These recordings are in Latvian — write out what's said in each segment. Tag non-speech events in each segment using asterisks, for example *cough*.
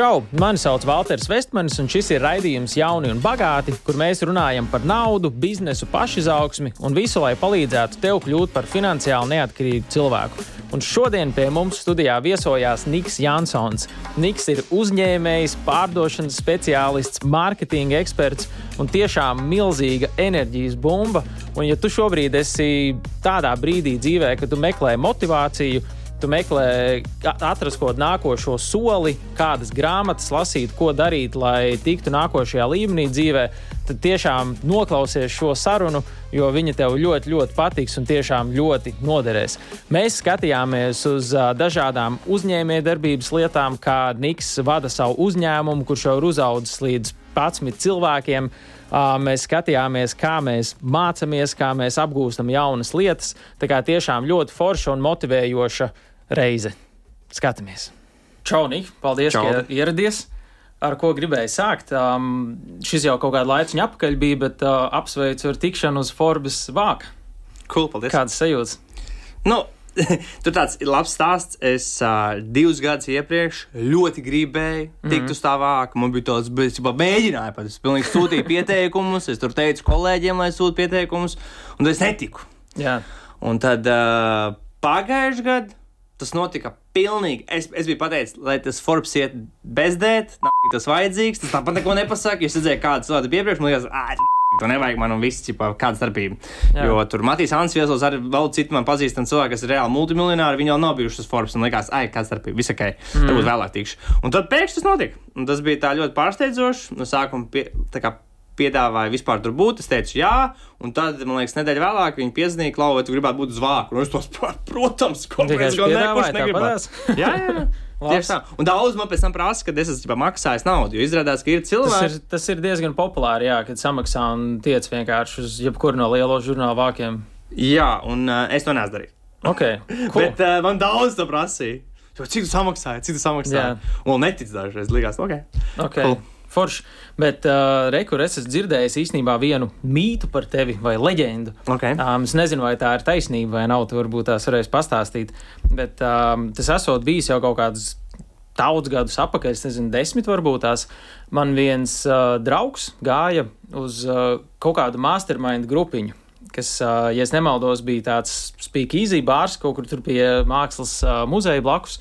Čau! Mani sauc Valters Vestmanis, un šis ir raidījums Jauni un Bagāti, kur mēs runājam par naudu, biznesu, pašizaugsmi un visu, lai palīdzētu tev kļūt par finansiāli neatkarīgu cilvēku. Un šodien pie mums studijā viesojās Niks Jansons. Niks ir uzņēmējs, pārdošanas speciālists, mārketinga eksperts un tiešām milzīga enerģijas bumba. Un, ja tu šobrīd esi tādā brīdī dzīvē, kad tu meklē motivāciju, tu meklē, atrast kaut kādu nākošo soli, kādas grāmatas lasīt, ko darīt, lai tiktu nākošajā līmenī dzīvē, tad tiešām noklausies šo sarunu, jo viņa tev ļoti, ļoti patiks un tiešām ļoti noderēs. Mēs skatījāmies uz dažādām uzņēmējdarbības lietām, kā Niks vada savu uzņēmumu, kurš jau ir uzaudzis līdz 11 cilvēkiem. Mēs skatījāmies, kā mēs mācāmies, kā mēs apgūstam jaunas lietas. Tā kā tiešām ļoti forša un motivējoša reize. Skatāmies! Čau, Nik! Paldies, Čau. ka ieradies! Ar ko gribēju sākt? Um, šis jau kaut kādu laiku atpakaļ bija, bet uh, apsveicu ar tikšanu uz Forbes vāka. Cool, paldies! Kādas sajūtas? Nu, *laughs* Tur tāds ir labs stāsts. Es uh, divus gadus iepriekš ļoti gribēju tikt mm -hmm. uz tā vāka. Man bija tāds, bet es jau mēģināju, pat es pilnīgi sūtīju pieteikumus. Es tur teicu kolēģiem, lai sūta pieteikumus, un es netiku. Jā. Un tad uh, pagājušajā gadā Tas notika pilnīgi. Es, es biju pateicis, lai tas Forbes iet bezdēt, tas vajadzīgs. Tas tāpat neko nepasaka. Es redzēju, kāda cilvēka bija iepriekš. Man liekas, ah, To nevajag man un viss, ķipā, kāda starpība. Jā. Jo tur Matīs Ansviesos arī vēl citu man pazīstam cilvēku, kas ir reāli multimiljonāri. Viņi jau nav bijuši uz Forbes un likās, ai, kāda starpība, ok, mm. varbūt vēlāk tikšu. Un tad pēkšņi tas notika. Un tas bija tā ļoti pārsteidzoši. No sākuma pie, kā, piedāvāja vispār tur būt. Es teicu, jā, un tad, man liekas, nedēļa vēlāk viņi piezīmēja, Klau, vai tu gribētu būt uz vāku. Un es tos, *laughs* protams, kāpēc gan ne, kurš negribētu. *laughs* jā, jā. *laughs* Tieši tā. Un daudz man pēc tam prasa, ka es esmu maksājis naudu. Jo izrādās, ka ir cilvēki. Tas ir, tas ir diezgan populāri, jā, kad samaksā un tiec vienkārši uz jebkuru no lielo žurnālu vākiem. Jā, un uh, es to neesmu darījis. Okay, cool. Bet uh, man daudz to prasīja. Cik tu samaksāji? Cik tu samaksāji? Jā. Un netic dažreiz. Likās, ok. okay. Cool. Forši. Bet, uh, Rekur, es esmu dzirdējis īstenībā vienu mītu par tevi vai leģendu. Okay. Um, es nezinu, vai tā ir taisnība vai nav. Tu varbūt tās varēsi pastāstīt. Bet um, tas esot bijis jau kaut kāds daudz gadus atpakaļ, es nezinu, desmit varbūt tās. Man viens uh, draugs gāja uz uh, kaut kādu mastermind grupiņu. Kas, uh, ja nemaldos, bija tāds easy bārs, kaut kur tur pie mākslas uh, muzeja blakus.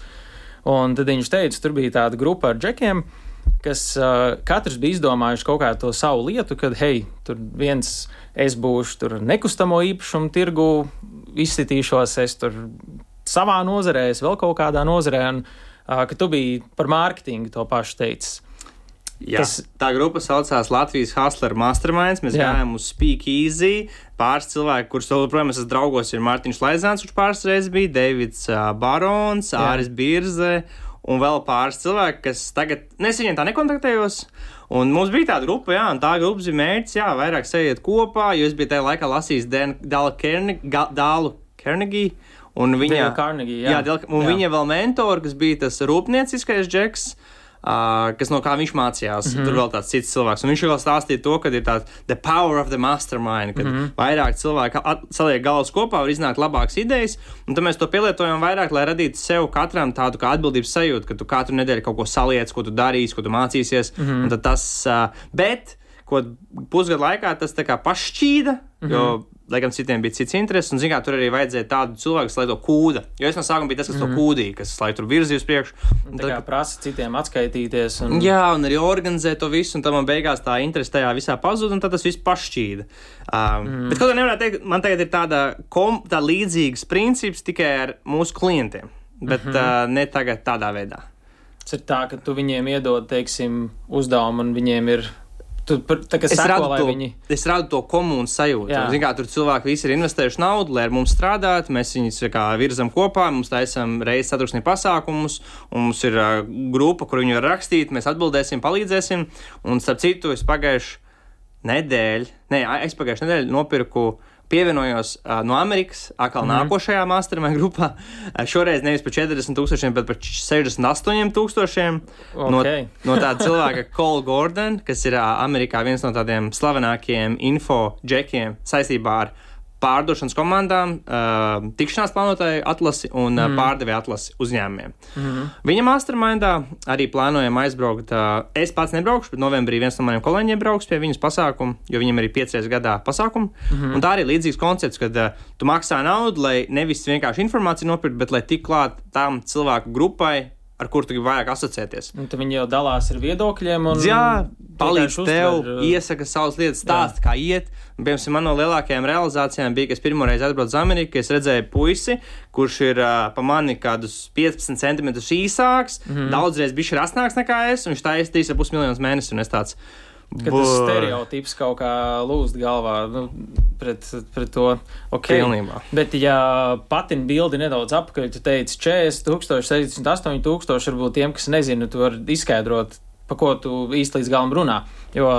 Un tad viņš teica, tur bija tāda grupa ar džekiem, uh, kas uh, katrs bija izdomājuši kaut kādu to savu lietu, kad, hei, tur viens es būšu tur nekustamo īpašumu tirgu, izsitīšos es tur savā nozarē, es vēl kaut kādā nozarē, un uh, ka tu biji par mārketingu to pašu teicis. Jā, tas, tā grupa saucās Latvijas Hustler Masterminds. Mēs jā. gājām uz Speak Easy. Pāris cilvēki, kurus vēl joprojām esmu draugos, ir Mārtiņš Laizāns, kurš pāris reizes bija, Deivids uh, Barons, jā. Āris Birze un vēl pāris cilvēki, kas tagad, nu, es viņiem tā nekontaktējos. Un mums bija tāda grupa, jā, un tā grupas bija mērķis, jā, vairāk sēžot kopā, jo es biju tajā laikā lasījis Dālu Carnegie. Un viņa, Carnegie, jā. Jā, Del, un jā. viņa vēl mentori, kas bija tas rūpnieciskais džeks. Uh, kas no kā viņš mācījās. Mm -hmm. Tur vēl tāds cits cilvēks. Un viņš vēl stāstīja to, ka ir tāds the power of the mastermind, kad mm -hmm. vairāk cilvēki saliek galvas kopā, var iznākt labākas idejas. Un tad mēs to pielietojam vairāk, lai radītu sev katram tādu kā atbildības sajūtu, ka tu katru nedēļu kaut ko saliec, ko tu darīsi, ko tu mācīsies. Mm -hmm. Tas, uh, bet, ko pusgadu laikā tas tā kā pašķīda, mm -hmm. jo lai gan citiem bija cits intereses, un, zināmā, tur arī vajadzēja tādu cilvēku, lai to kūda. Jo es no sākuma biju tas, kas mm. to mhm. kūdīja, kas lai tur priekšu. Un tā kā prasa citiem atskaitīties. Un... Jā, un arī organizē to visu, un tam man beigās tā interese tajā visā pazuda, un tas viss pašķīda. Um, mm. Bet kaut kā nevarētu teikt, man tagad ir tāda, kom, tā līdzīgas princips tikai ar mūsu klientiem, bet mm -hmm. uh, ne tagad tādā veidā. Tas ir tā, ka tu viņiem iedod, teiksim, uzdevumu, un viņiem ir Tu, es, seko, radu to, viņi... es radu to komunas sajūtu. Zin, kā, tur cilvēki visi ir investējuši naudu, lai ar mums strādātu. Mēs viņus kā, virzam kopā, mums taisām reizes satrusni pasākumus, un mums ir uh, grupa, kur viņi var rakstīt. Mēs atbildēsim, palīdzēsim. Un starp citu, es pagājušajā nedēļā, ne, es pagājušajā nedēļā nopirku pievienojos uh, no Amerikas, atkal mm nākošajā mastermind grupā. Uh, šoreiz nevis par 40 tūkstošiem, bet par 68 tūkstošiem. Okay. No, no tāda cilvēka, *laughs* Cole Gordon, kas ir uh, Amerikā viens no tādiem slavenākajiem info džekiem saistībā ar pārdošanas komandām, uh, tikšanās plānotāju atlasi un uh, mm. pārdevēju atlasi uzņēmumiem. Mm. Viņa mastermindā arī plānojam aizbraukt. Uh, es pats nebraukšu, bet novembrī viens no maniem kolēģiem brauks pie viņas pasākuma, jo viņam ir piecreiz gadā pasākumu. Mm. Un tā arī ir līdzīgs koncepts, kad uh, tu maksā naudu, lai nevis vienkārši informāciju nopirkt, bet lai tik klāt tam cilvēku grupai, ar kuru gribi vairāk asociēties. Un viņi jau dalās ar viedokļiem. Un... Jā, palīdz tev, uztver... iesaka savas lietas, stāsta, kā iet. Piemēram, man no lielākajām realizācijām bija, ka es pirmo reizi atbraucu uz Ameriku, es redzēju puisi, kurš ir uh, pa mani kādus 15 centimetrus īsāks, mm -hmm. daudzreiz bijis rasnāks nekā es, un viņš taisa 3,5 miljonus mēnesi, un es tāds. Ka tas stereotips kaut kā lūst galvā nu, pret, pret to. Okay. Pilnībā. Bet, ja patina bildi nedaudz apakaļ, tu teici 40, 000, 78 tūkstoši, varbūt tiem, kas nezina, tu vari izskaidrot, pa ko tu īsti līdz galam runā. Jo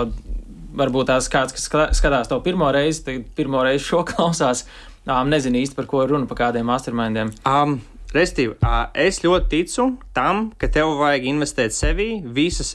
varbūt tās kāds, kas skatās to pirmo reizi, tad pirmo reizi šo *laughs* klausās, um, nezinu īsti par ko runa, pa kādiem mastermindiem. Um. Restīvi, es ļoti ticu tam, ka tev vajag investēt sevī visas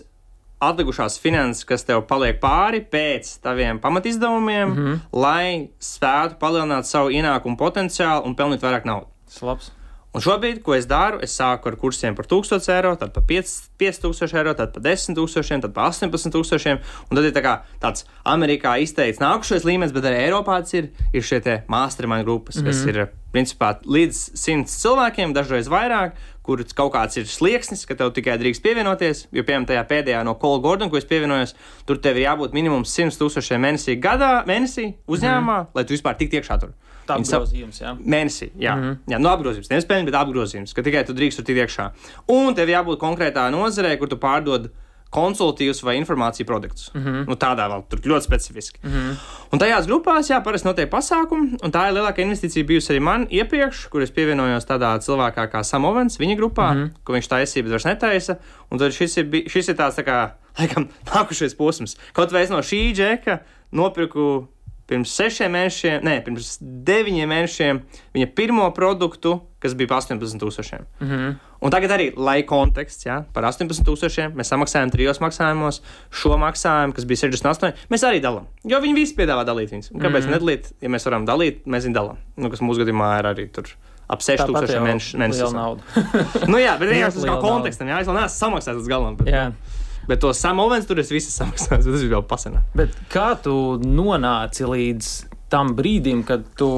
atlikušās finanses, kas tev paliek pāri pēc taviem pamatizdevumiem, mm -hmm. lai spētu palielināt savu ienākumu potenciālu un pelnīt vairāk naudas. Slabs. Un šobrīd, ko es daru, es sāku ar kursiem par 1000 eiro, tad par 5000 eiro, tad par 10 000, tad par 18 000. Un tad ir tā kā, tāds Amerikā izteikts nākušais līmenis, bet arī Eiropā ir, ir šie mastermind grupas, mm -hmm. kas mhm. ir principā līdz 100 cilvēkiem, dažreiz vairāk, kur kaut kāds ir slieksnis, ka tev tikai drīkst pievienoties. Jo, piemēram, tajā pēdējā no Kola Gordona, ko es pievienojos, tur tev ir jābūt minimums 100 tūkstošiem mēnesī gadā, mēnesī uzņēmumā, mm. lai tu vispār tiktu iekšā tur. Tā apgrozījums, jā. Mēnesī, jā. Mm jā no nu, apgrozījums. Nevis peļņa, bet apgrozījums, ka tikai tu drīkst tur tikt iekšā. Un tev jābūt konkrētā nozarē, kur tu pārdod konsultīvs vai informāciju produkts. Mm -hmm. nu, tādā vēl tur ļoti specifiski. Mm -hmm. Un tajās grupās, jā, parasti notiek pasākumi, un tā ir lielākā investīcija bijusi arī man iepriekš, kur es pievienojos tādā cilvēkā kā Samovens, viņa grupā, mm -hmm. ko viņš taisīja, bet vairs netaisa. Un tad šis ir, šis ir tāds, tā kā, laikam, *laughs* nākušais posms. Kaut vai es no šī džeka nopirku pirms sešiem mēnešiem, ne, pirms deviņiem mēnešiem viņa pirmo produktu, kas bija par 18,000. Mm -hmm. Un tagad arī, lai konteksts, ja, par 18,000 mēs samaksājam trijos maksājumos, šo maksājumu, kas bija 68, mēs arī dalām. Jo viņi visi piedāvā dalīt viņus. Un kāpēc mm -hmm. nedalīt, ja mēs varam dalīt, mēs viņus dalām. Nu, kas mūsu gadījumā ir arī tur ap 6000 mēnešus. nu, jā, bet *laughs* vienkārši tas kā kontekstam, jā, es vēl neesmu samaksājis līdz galam. Bet, jā. Bet to samovens tur es visu samaksāju, tas ir jau pasenā. Bet kā tu nonāci līdz tam brīdim, kad tu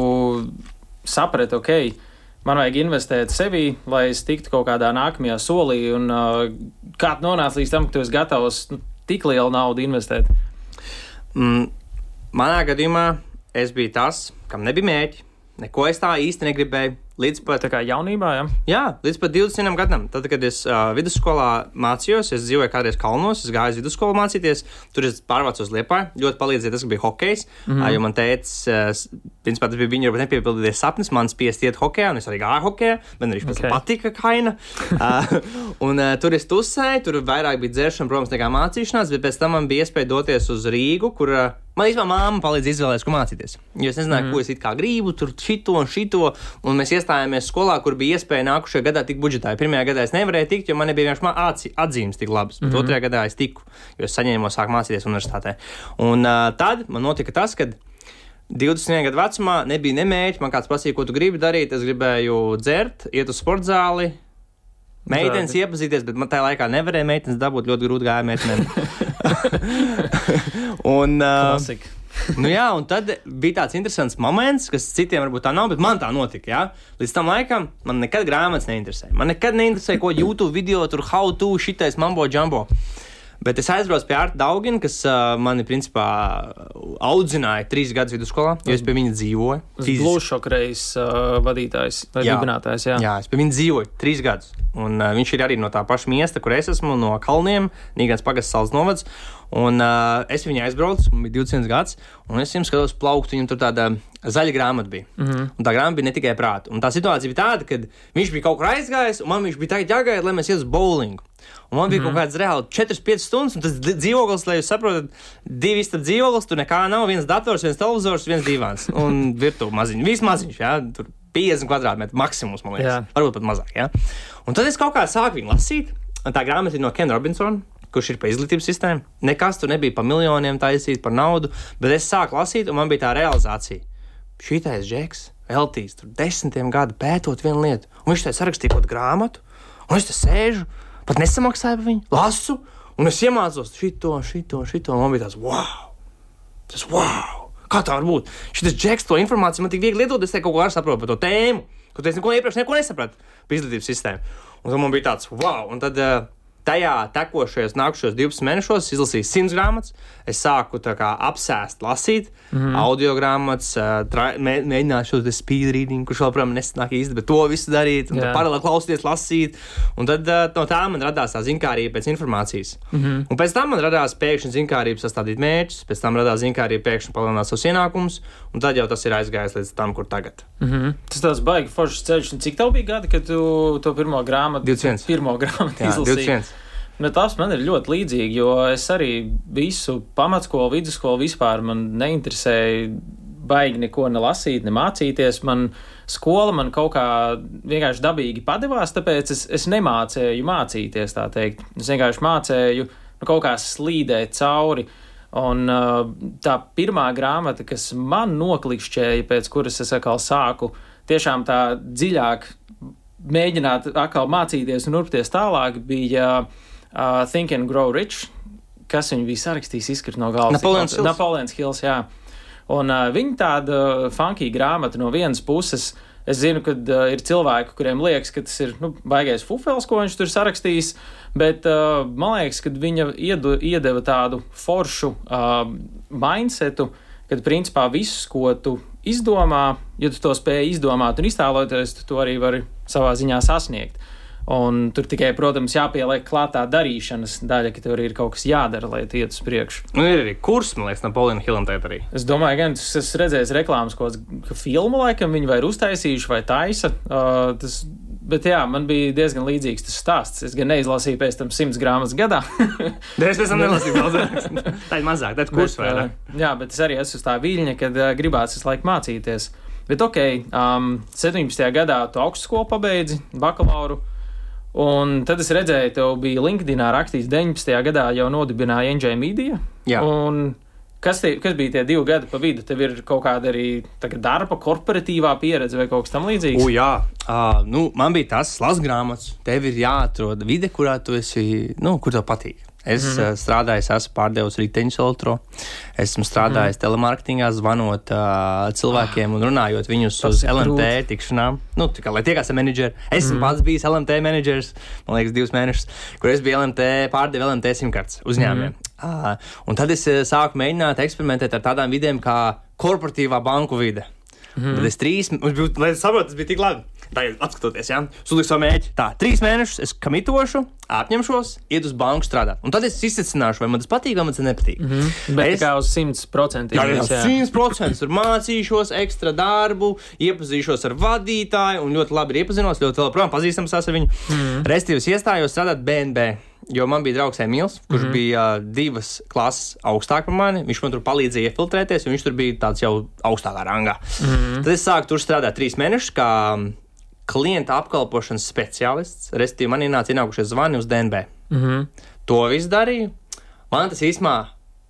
saprati, ok, man vajag investēt sevī, lai es tiktu kaut kādā nākamajā solī, un uh, kā tu nonāci līdz tam, ka tu esi gatavs nu, tik lielu naudu investēt? Mm, manā gadījumā es biju tas, kam nebija mērķi, neko es tā īsti negribēju. Līdz pat tā kā jaunībā, ja? jā, līdz pat 20 gadam. Tad, kad es uh, vidusskolā mācījos, es dzīvoju kādreiz kalnos, es gāju uz vidusskolu mācīties. Tur es pārvācos uz Liepā. Ļoti palīdzēja tas, ka bija hokejs. Mm -hmm. uh, jo man teica, uh, principā tas bija viņa nepiepildīties sapnis, man spiest iet hokejā, un es arī gāju hokejā. Man arī okay. patika kaina. uh, *laughs* un uh, tur es tusēju, tur vairāk bija dzēršana, protams, nekā mācīšanās, bet pēc tam man bija iespēja doties uz Rīgu, kur uh, Man īstenībā māma palīdz izvēlēties, ko mācīties. Jo es nezināju, mm. ko es gribu, tur šito un šito. Un mēs iestājāmies skolā, kur bija iespēja nākušajā gadā tikt budžetā. Pirmajā gadā es nevarēju tikt, jo man nebija vienkārši atzīmes tik labas. Bet mm. otrajā gadā es tiku, jo es saņēmu, sāku mācīties universitātē. Un uh, tad man notika tas, ka 21 gadu vecumā nebija nemērķi. Man kāds prasīja, ko tu gribi darīt. Es gribēju dzert, iet uz sporta zāli. Meitenes iepazīties, bet man tajā laikā nevarēja meitenes dabūt. Ļoti grūti gāja meitenēm. *laughs* un, uh, *laughs* nu jā, un tad bija tāds interesants moments, kas citiem varbūt tā nav, bet man tā notika. Jā? Līdz tam laikam man nekad grāmatas neinteresēja. Man nekad neinteresēja, ko YouTube video tur how to šitais mambo jumbo. Bet es aizbraucu pie Arta Daugina, kas uh, mani principā audzināja trīs gadus vidusskolā, jo es pie viņa dzīvoju. Glušokreis uh, vadītājs vai dibinātājs. Jā. jā, es pie viņa dzīvoju trīs gadus. Un, uh, viņš ir arī no tā paša miesta, kur es esmu, no Kalniem, Nīgans Pagasas salas novads. Un uh, es viņu aizbraucu, man bija 20 gads, un es viņam skatos plaukt, viņam tur tāda zaļa grāmata bija. Mm -hmm. Un tā grāmata bija ne tikai prāta. Un tā situācija bija tāda, ka viņš bija kaut kur aizgājis, un man viņš bija tagad jāgaida, lai mēs iet uz bowlingu. Un man bija mm -hmm. kaut kāds reāli 4-5 stundas, un tas dzīvoklis, lai jūs saprotat, divi istabas dzīvoklis, tur nekā nav, viens dators, viens televizors, viens divāns un virtuve maziņš. Viss maziņš, jā, tur 50 kvadrātmetru maksimums, man liekas. Jā. Varbūt pat mazāk, jā. Un tad es kaut kā sāku viņu lasīt, un tā grāmata ir no Ken Robinsona kurš ir pa izglītības sistēmu. Nekas tur nebija par miljoniem taisīt, par naudu, bet es sāku lasīt, un man bija tā realizācija. šitais džeks veltīs tur desmitiem gadu pētot vienu lietu, un viņš tai sarakstīja kaut kādu grāmatu, un es te sēžu, pat nesamaksāju par viņu, lasu, un es iemācos šito, šito, šito, un man bija tāds wow! Tas wow! Kā tā var būt? Šis džeks to informāciju man tik viegli iedod, es te kaut ko arī saprotu par to tēmu, ko es neko iepriekš neko nesapratu par izglītības sistēmu. Un tad man bija tāds wow! Un tad, uh, tajā tekošajos nākamajos 12 mēnešos izlasīju 100 grāmatas. Es sāku kā, apsēst, lasīt mm -hmm. audio grāmatas, mē, mēģināju šo speed reading, kurš protams, nesanāk īsti, bet to visu darīt, un paralēli klausīties, lasīt. Un tad no tā man radās tā zinkārība pēc informācijas. Mm -hmm. Un pēc tam man radās pēkšņi zinkārība sastādīt mērķus, pēc tam radās zinkārība pēkšņi palielināt savus ienākumus, un tad jau tas ir aizgājis līdz tam, kur tagad. Mm -hmm. Tas tāds baigi foršs ceļš. Cik tev bija gadi, kad tu to pirmo grāmatu, 21. Pirmo grāmatu izlasīji? Bet tas man ir ļoti līdzīgi, jo es arī visu pamatskolu, vidusskolu vispār man neinteresēja baigi neko ne lasīt, ne mācīties. Man skola man kaut kā vienkārši dabīgi padevās, tāpēc es, es nemācēju mācīties, tā teikt. Es vienkārši mācēju nu, kaut kā slīdēt cauri. Un uh, tā pirmā grāmata, kas man noklikšķēja, pēc kuras es atkal sāku tiešām tā dziļāk mēģināt atkal mācīties un urpties tālāk, bija uh, uh, Think and Grow Rich, kas viņu bija sarakstījis, izkrīt no galvas. Napoleons Hills. Napoleons Hills, jā. Un uh, viņa tāda funkī grāmata no vienas puses. Es zinu, ka uh, ir cilvēki, kuriem liekas, ka tas ir nu, baigais fufels, ko viņš tur sarakstījis, bet uh, man liekas, ka viņa iedu, iedeva tādu foršu uh, mindsetu, kad principā viss, ko tu izdomā, ja tu to spēj izdomāt un iztēloties, tu to arī vari savā ziņā sasniegt. Un tur tikai, protams, jāpieliek klātā darīšanas daļa, ka tur ir kaut kas jādara, lai iet uz priekšu. Un ir arī kurs, man liekas, Napoleona Hillam tēt arī. Es domāju, gan tas esmu redzējis reklāmas, ko filmu laikam viņi vai ir uztaisījuši vai taisa. Uh, tas, bet jā, man bija diezgan līdzīgs tas stāsts. Es gan neizlasīju pēc tam simts grāmatas gadā. *laughs* es pēc tam nelasīju daudz. *laughs* tā ir mazāk, tad kurs vai ne? Uh, jā, bet es arī esmu uz tā viļņa, kad uh, gribās visu laiku mācīties. Bet ok, um, 17. gadā tu augstskolu pabeidzi, bakalauru. Un tad es redzēju, tev bija LinkedInā rakstīts 19. gadā jau nodibināja NJ Media. Jā. Un kas, tie, kas bija tie divi gadi pa vidu? Tev ir kaut kāda arī darba, korporatīvā pieredze vai kaut kas tamlīdzīgs? Jā, uh, nu, man bija tas lasgrāmatas. Tev ir jāatrod vide, kurā tu esi, nu, kur tev patīk. Es mm -hmm. strādāju, esmu pārdevis riteņus elektro. Esmu strādājis mm -hmm. telemarketingā, zvanot uh, cilvēkiem un runājot viņus Tas uz LMT grūti. tikšanām. Nu, kā, lai tiekās ar menedžeri. Esmu mm -hmm. pats bijis LMT menedžers, man liekas, divus mēnešus, kur es biju LMT, pārdevu LMT simtkartes uzņēmumiem. Mm -hmm. uh, un tad es sāku mēģināt eksperimentēt ar tādām vidēm kā korporatīvā banku vide. Mm -hmm. Tad es trīs, lai saprotu, tas bija tik labi. Tagad, skatoties, ja suliks savu mērķi, tā, trīs mēnešus es kamitošu, apņemšos, iet uz banku strādāt. Un tad es izsicināšu, vai man tas patīk, vai man tas nepatīk. Mm -hmm. Bet es, kā uz 100%. Jā, jā, 100%. Tur mācīšos ekstra darbu, iepazīšos ar vadītāju, un ļoti labi iepazinos, ļoti labi, protams, pazīstams ar viņu. Mm -hmm. Restīvs iestājos strādāt BNB. Jo man bija draugs Emīls, kurš mm -hmm. bija divas klases augstāk par mani. Viņš man tur palīdzēja iefiltrēties, un viņš tur bija tāds jau augstākā rangā. Mm -hmm. Tad es sāku tur strādāt trīs mēnešus, kā klienta apkalpošanas speciālists. Restīvi, man ienāca ienākušie zvani uz DNB. Mm -hmm. To visu darīju. Man tas īstenībā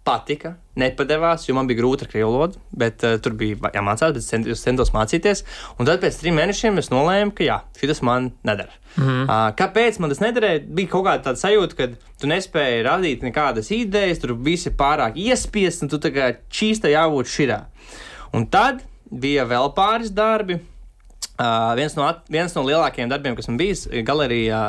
patika, nepadevās, jo man bija grūti ar krievu valodu, bet uh, tur bija jāmācās, bet cent, es centos mācīties. Un tad pēc trim mēnešiem es nolēmu, ka jā, šis man nedara. Mm -hmm. uh, kāpēc man tas nederēja? Bija kaut kāda sajūta, ka tu nespēji radīt nekādas idejas, tur viss ir pārāk iespiests, un tu tā kā čīsta jābūt širā. Un tad bija vēl pāris darbi Uh, viens, no, viens no lielākajiem darbiem, kas man bijis galerijā,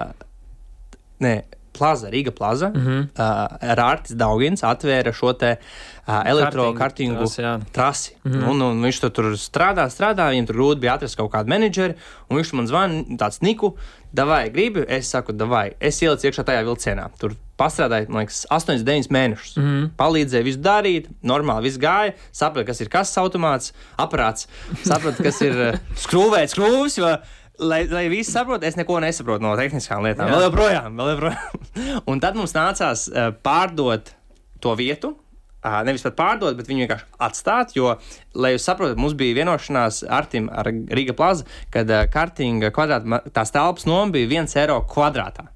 ne, plaza, Rīga plaza, mm -hmm. uh, Rārtis Daugins atvēra šo te uh, elektrokartingu trasi. Mm -hmm. un, un viņš tur, tur strādā, strādā, viņam tur rūti bija atrast kaut kādu menedžeri, un viņš man zvana tāds Niku, davai, gribi, es saku, davai, es ielicu iekšā tajā vilcienā. Tur pastrādāju, man liekas, 8, 9 mēnešus. Mm -hmm. Palīdzēju visu darīt, normāli viss gāja, sapratu, kas ir kases automāts, aparāts, sapratu, kas ir *laughs* uh, skrūvēts skrūvis. Jo, lai, lai visi saprotu, es neko nesaprotu no tehniskām lietām. Jā. Vēl joprojām, vēl joprojām. Un tad mums nācās uh, pārdot to vietu. Nevis pat pārdot, bet viņu vienkārši atstāt. Jo, lai jūs saprotat, mums bija vienošanās ar Tim, ar Riga plaza, kad kartinga kvadrāta, tās telpas noma bija 1 eiro kvadrātā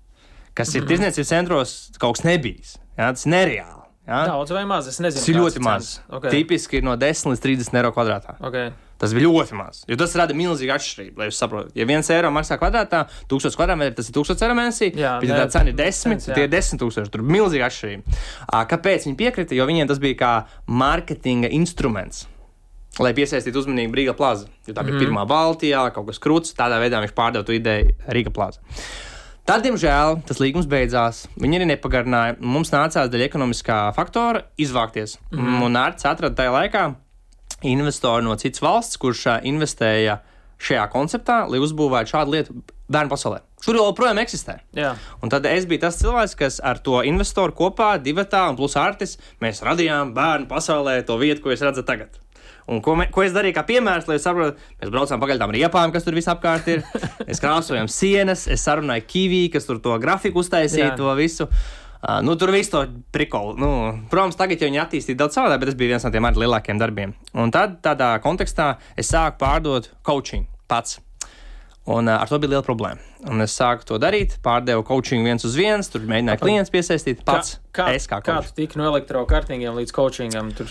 kas ir tirzniecības centros kaut kas nebijis. Jā, tas ir nereāli. Jā. Daudz vai maz, es nezinu. Tas ir ļoti maz. Okay. Tipiski ir no 10 līdz 30 eiro kvadrātā. Okay. Tas bija ļoti maz. Jo tas rada milzīgu atšķirību. Lai jūs saprotat, ja viens eiro maksā kvadrātā, 1000 kvadrātmetri, tas ir 1000 eiro mēnesī. Jā, bet, ja tā cena ir 10, cents, tie ir 10 tūkstoši. Tur ir milzīga atšķirība. Kāpēc viņi piekrita? Jo viņiem tas bija kā mārketinga instruments. Lai piesaistītu uzmanību Rīga plāza. Jo tā bija mm. pirmā Baltijā, kaut kas krūts. Tādā veidā viņš pārdeva to ideju Rīga plāza. Tad, diemžēl, tas līgums beidzās. Viņi arī nepagarināja. Mums nācās dēļ ekonomiskā faktora izvākties. Mm. Un Arts atrada tajā laikā investoru no citas valsts, kurš investēja šajā konceptā, lai uzbūvētu šādu lietu bērnu pasaulē. Šur joprojām eksistē. Jā. Un tad es biju tas cilvēks, kas ar to investoru kopā, divi tā un plus artis, mēs radījām bērnu pasaulē to vietu, ko jūs redzat tagad. Un ko, me, ko es darīju, kā piemērs, lai jūs saprotat, mēs braucām pagaļ tām riepām, kas tur visapkārt ir. Mēs krāsojam sienas, es sarunāju Kivī, kas tur to grafiku uztaisīja, Jā. to visu. Uh, nu, tur viss to prikolu. Nu, protams, tagad jau viņi attīstīja daudz savādāk, bet tas bija viens no tiem arī lielākiem darbiem. Un tad tādā kontekstā es sāku pārdot coaching pats. Un uh, ar to bija liela problēma. Un es sāku to darīt, pārdevu coaching viens uz viens, tur mēģināju klientus piesaistīt pats. Kā, es kā kā tu tiki no elektrokartingiem līdz coachingam? Tur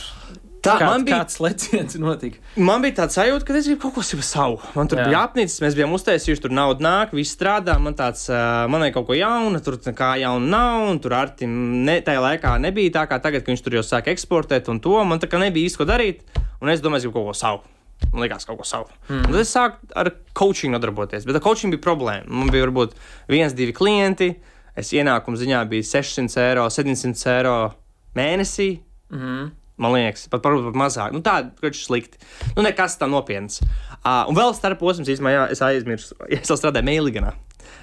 Tā, kā, man bija kāds leciens *laughs* notika. Man bija tāds sajūta, ka es gribu kaut ko savu. Man tur Jā. Bija apnicis, mēs bijām uztaisījuši, tur nauda nāk, viss strādā. Man tāds, man ir kaut ko jaunu, tur kā jaunu nav, un tur ar tim ne, tajā laikā nebija tā kā tagad, kad viņš tur jau sāk eksportēt un to. Man tā kā nebija īsti ko darīt, un es domāju, es gribu kaut ko savu. Man liekas, kaut ko savu. Mm. Un tad es sāku ar coaching nodarboties, bet ar coaching bija problēma. Man bija varbūt viens, divi klienti, es ienākumu ziņā bija 600 eiro, 700 eiro mēnesī. Mhm. Man liekas, pat varbūt pat mazāk. Nu, tā ir slikti. Nu, nekas tā nopietns. Uh, un vēl starp posms, īstenībā, jā, es aizmirsu. *laughs* Es vēl strādāju Mailiganā.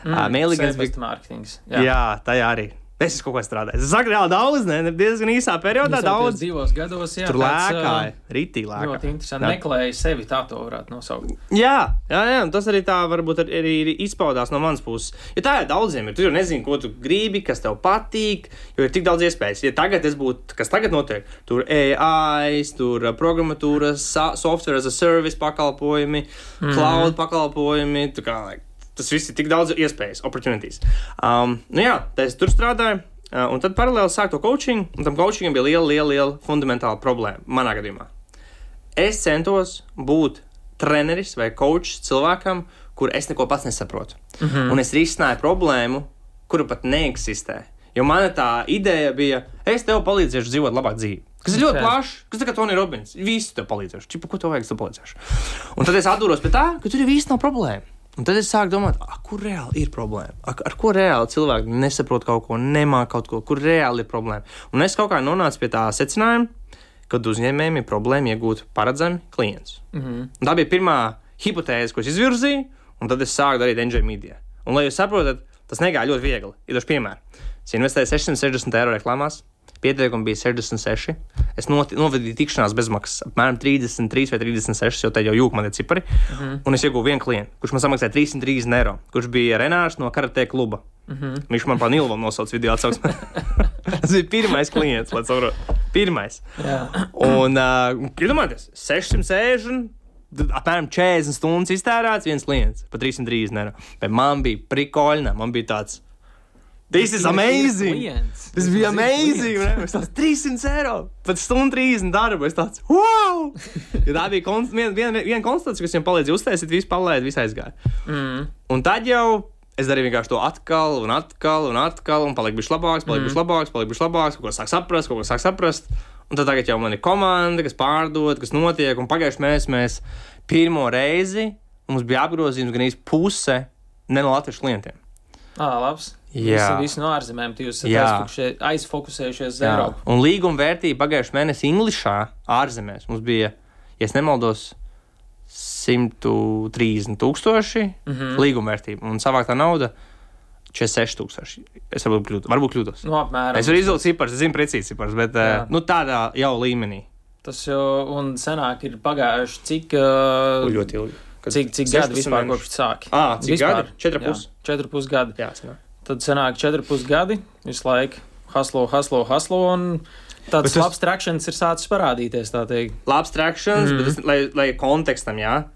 Mm, uh, bija. bija mārketings. Jā. jā, tajā arī. Es esmu kaut ko strādājis. Es saku, reāli daudz, ne, diezgan īsā periodā daudz. Divos gados, jā. Tur lēkāja, rītī lēkāja. Ļoti interesanti. Jā. Meklēja sevi, tā to varētu nosaukt. Jā, jā, jā, tas arī tā varbūt ar- arī ir izpaudās no manas puses. Jo tā ir daudziem, ir. Tu jau nezini, ko tu gribi, kas tev patīk, jo ir tik daudz iespējas. Ja tagad es būtu, kas tagad notiek, tur AI, tur programmatūras, software as a service pakalpojumi, mm. cloud pakalpojumi. tu Kā, like, tas viss ir tik daudz iespējas, opportunities. Um, nu jā, es tur strādāju. Uh, un tad paralēli sāku to coaching, un tam coachingam bija liela, liela, liela fundamentāla problēma manā gadījumā es centos būt treneris vai kočs cilvēkam, kur es neko pats nesaprotu. Mm -hmm. Un es risināju problēmu, kura pat neeksistē. Jo mana tā ideja bija, es tev palīdzēšu dzīvot labāk dzīvi. Kas ir ļoti plašs, kas ir Tony Robbins. Visu tev palīdzēšu. Čipa, ko tev vajag, tev palīdzēšu. Un tad es atdūros pie tā, ka tur ir viss nav problēma. Un tad es sāku domāt, a, kur reāli ir problēma? A, ar ko reāli cilvēki nesaprot kaut ko, nemāķi kaut ko, kur reāli ir problēma. Un es kaut kā nonācu pie tā secinājuma, kad uzņēmējiem ir problēma iegūt paredzami klientus. Mm -hmm. Tā bija pirmā hipotēze, ko es izvirzīju, un tad es sāku darīt NJ Media. Un, lai jūs saprotat, tas negāja ļoti viegli. Ir dažs piemērs. Es investēju 660 eiro reklāmās. Pieteikumi bija 66. Es noti- novadīju tikšanās bezmaksas, apmēram 33 vai 36, jo tā jau jūka man ir cipari. Mm -hmm. Un es ieguvu vienu klientu, kurš man samaksāja 330 eiro, kurš bija Renārs no Karate kluba. Mm -hmm. Viņš man pa Nilvam nosauca video atsauksmē. *laughs* Tas bija pirmais klients, lai saprotu. Pirmais. Jā. Un, uh, iedomājieties, 660, tad apmēram 40 stundas iztērēts viens klients par 330 eiro. Bet man bija prikoļna, man bija tāds. This is amazing! Tas bija amazing! Es tāds 300 eiro! Pat stundu 30 darbu! Es tāds, wow! *laughs* Ja tā bija konst- viena vien, vien konstatācija, kas viņam palīdzēja uztaisīt, visu palaid, viss aizgāja. Mm. Un tad jau es darīju vienkārši to atkal, un atkal, un atkal, un paliku bišķi labāks, paliku bišķi labāks, paliku bišķi labāks, kaut ko sāk saprast, kaut ko sāk saprast. Un tad tagad jau man ir komanda, kas pārdod, kas notiek, un pagājušajā mēnesī mēs pirmo reizi mums bija apgrozījums gan īsti puse ne no latviešu klientiem. Ah, labs. Jā. Visi no ārzemēm, jūs Jā. esat aizfokusē- aizfokusējušies uz Eiropu. Un līguma vērtība pagājušajā mēnesī Englišā ārzemēs mums bija, ja es nemaldos, 130 tūkstoši mm. -hmm. līguma vērtība un savāktā nauda 46 tūkstoši. Es varbūt, kļūd, varbūt kļūdos. Nu, apmēram. Es varu izvilkt ciparus, es zinu precīzi ciparus, bet Jā. uh, nu, tādā jau līmenī. Tas jau, un senāk ir pagājuši cik, uh, Ļoti ilgi. Kad cik, cik 16 gadi vispār mēneši. kopš sāki? Ā, cik Vispār? gadi? Četri Jā, pus. Četri pus gadi. Jā. Tad četri pus gadi, visu laiku haslo, haslo, haslo, tāds labs trakšņs ir sācis parādīties. Labs trakšņs, mm Mhm. bet tas, lai, lai kontekstam, jā.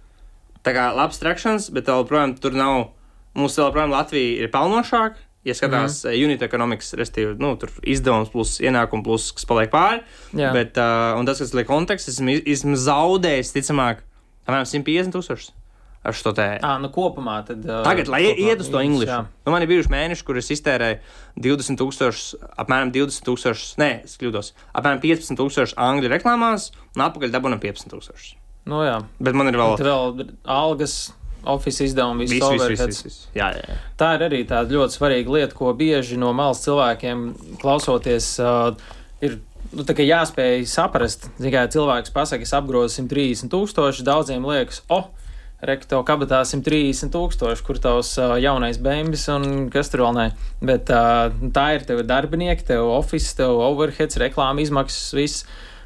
Tā kā labs trakšņs, bet joprojām tur nav. Mums joprojām Latvija ir pelnošāka. Ja skatās mm unit economics, respektīvi, nu, tur izdevums plus ienākums plus, kas paliek pāri. Jā. Bet, uh, un tas, kas liek konteksts, esmu, esmu zaudējis, ticamāk, apmēram 150 tūkstoši. Ar šo te. À, nu kopumā tad. Uh, Tagad, lai kopumā iet uz to jā. nu, man ir bijuši mēneši, kur es iztērēju 20 tūkstošus, apmēram 20 tūkstošus, nē, es kļūdos, apmēram 15 tūkstošus angļu reklāmās, un apakaļ dabūnam 15 tūkstošus. Nu, jā. Bet man ir vēl Tad vēl algas, viss, overheads. viss, viss. Jā, jā, jā. Tā ir arī tāda ļoti svarīga lieta, ko bieži no malas cilvēkiem klausoties, uh, ir nu, tā jāspēj saprast. Tikai cilvēks pasakā, es apgrozu 130 tūkstoši, daudziem liekas, o, oh, Reka, tev kabatā 130 tūkstoši, kur tavs uh, jaunais bēnbis un kas tur vēl nē. Bet uh, tā ir tev darbinieki, tev office, tev overheads, reklāma izmaksas, viss.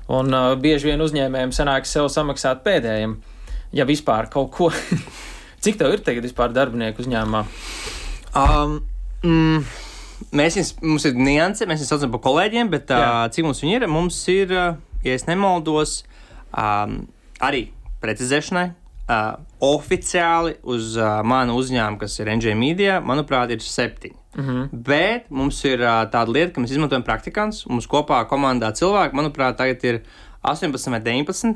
Un uh, bieži vien uzņēmējiem sanāk sev samaksāt pēdējiem, ja vispār kaut ko. *laughs* Cik tev ir tagad vispār darbinieku uzņēmumā? Um, mm, mēs viņus, mums ir nianse, mēs viņus saucam par kolēģiem, bet uh, Jā. cik mums viņi ir? Mums ir, uh, ja es nemaldos, um, arī precizēšanai. Uh, oficiāli uz uh, manu uzņēmumu, kas ir NJ Media, manuprāt, ir septiņi. Mm -hmm. Bet mums ir uh, tāda lieta, ka mēs izmantojam praktikants. Mums kopā komandā cilvēki, manuprāt, tagad ir 18 vai 19.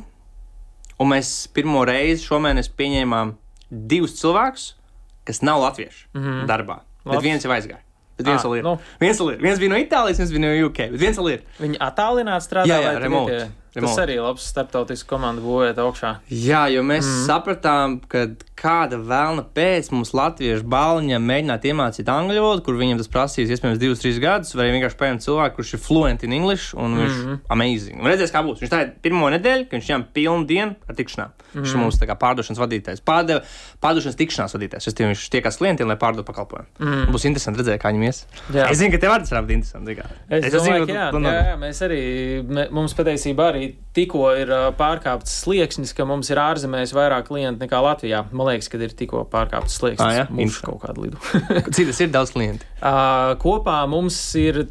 Un mēs pirmo reizi šomēnes pieņēmām divus cilvēkus, kas nav latvieši mm -hmm. darbā. Bet Labs. viens jau aizgāja. Bet viens Ah, ir. nu. Viens, ir. viens bija no Itālijas, viens bija no UK. Bet viens ir. Viņi attālināti strādā. Vai tur remote. ir tie- Tas arī labs starptautisks komandu būvēt augšā. Jā, jo mēs mm. sapratām, ka kāda vēlna pēc mums latviešu bāliņam mēģināt iemācīt angļu valodu, kur viņam tas prasīs iespējams divus, trīs gadus, vai vienkārši paņemt cilvēku, kurš ir fluent in English un viņš ir mm -hmm. amazing. Un redzēs, kā būs. Viņš tā ir pirmo nedēļu, kad viņš jām pilnu dienu ar tikšanām. Mm -hmm. Viņš ir mums tā kā pārdošanas vadītājs, pārdeva, pārdošanas tikšanās vadītājs. Es viņš tiekās klientiem, lai pārdotu pakalpojumu. Mm. Būs interesanti redzēt, kā viņam ies. Jā. Es zinu, ka tev arī tas būt interesanti. Es, es domāju, ka ka jā, jā, jā, mēs arī, mē, mums patiesībā arī tikko ir pārkāpts slieksnis, ka mums ir ārzemēs vairāk klientu nekā Latvijā. Man liekas, ka ir tikko pārkāpts slieksnis. Ā, jā? Mums kaut kādu lidu. *laughs* Cik tas ir daudz klientu? Ā, Kopā mums ir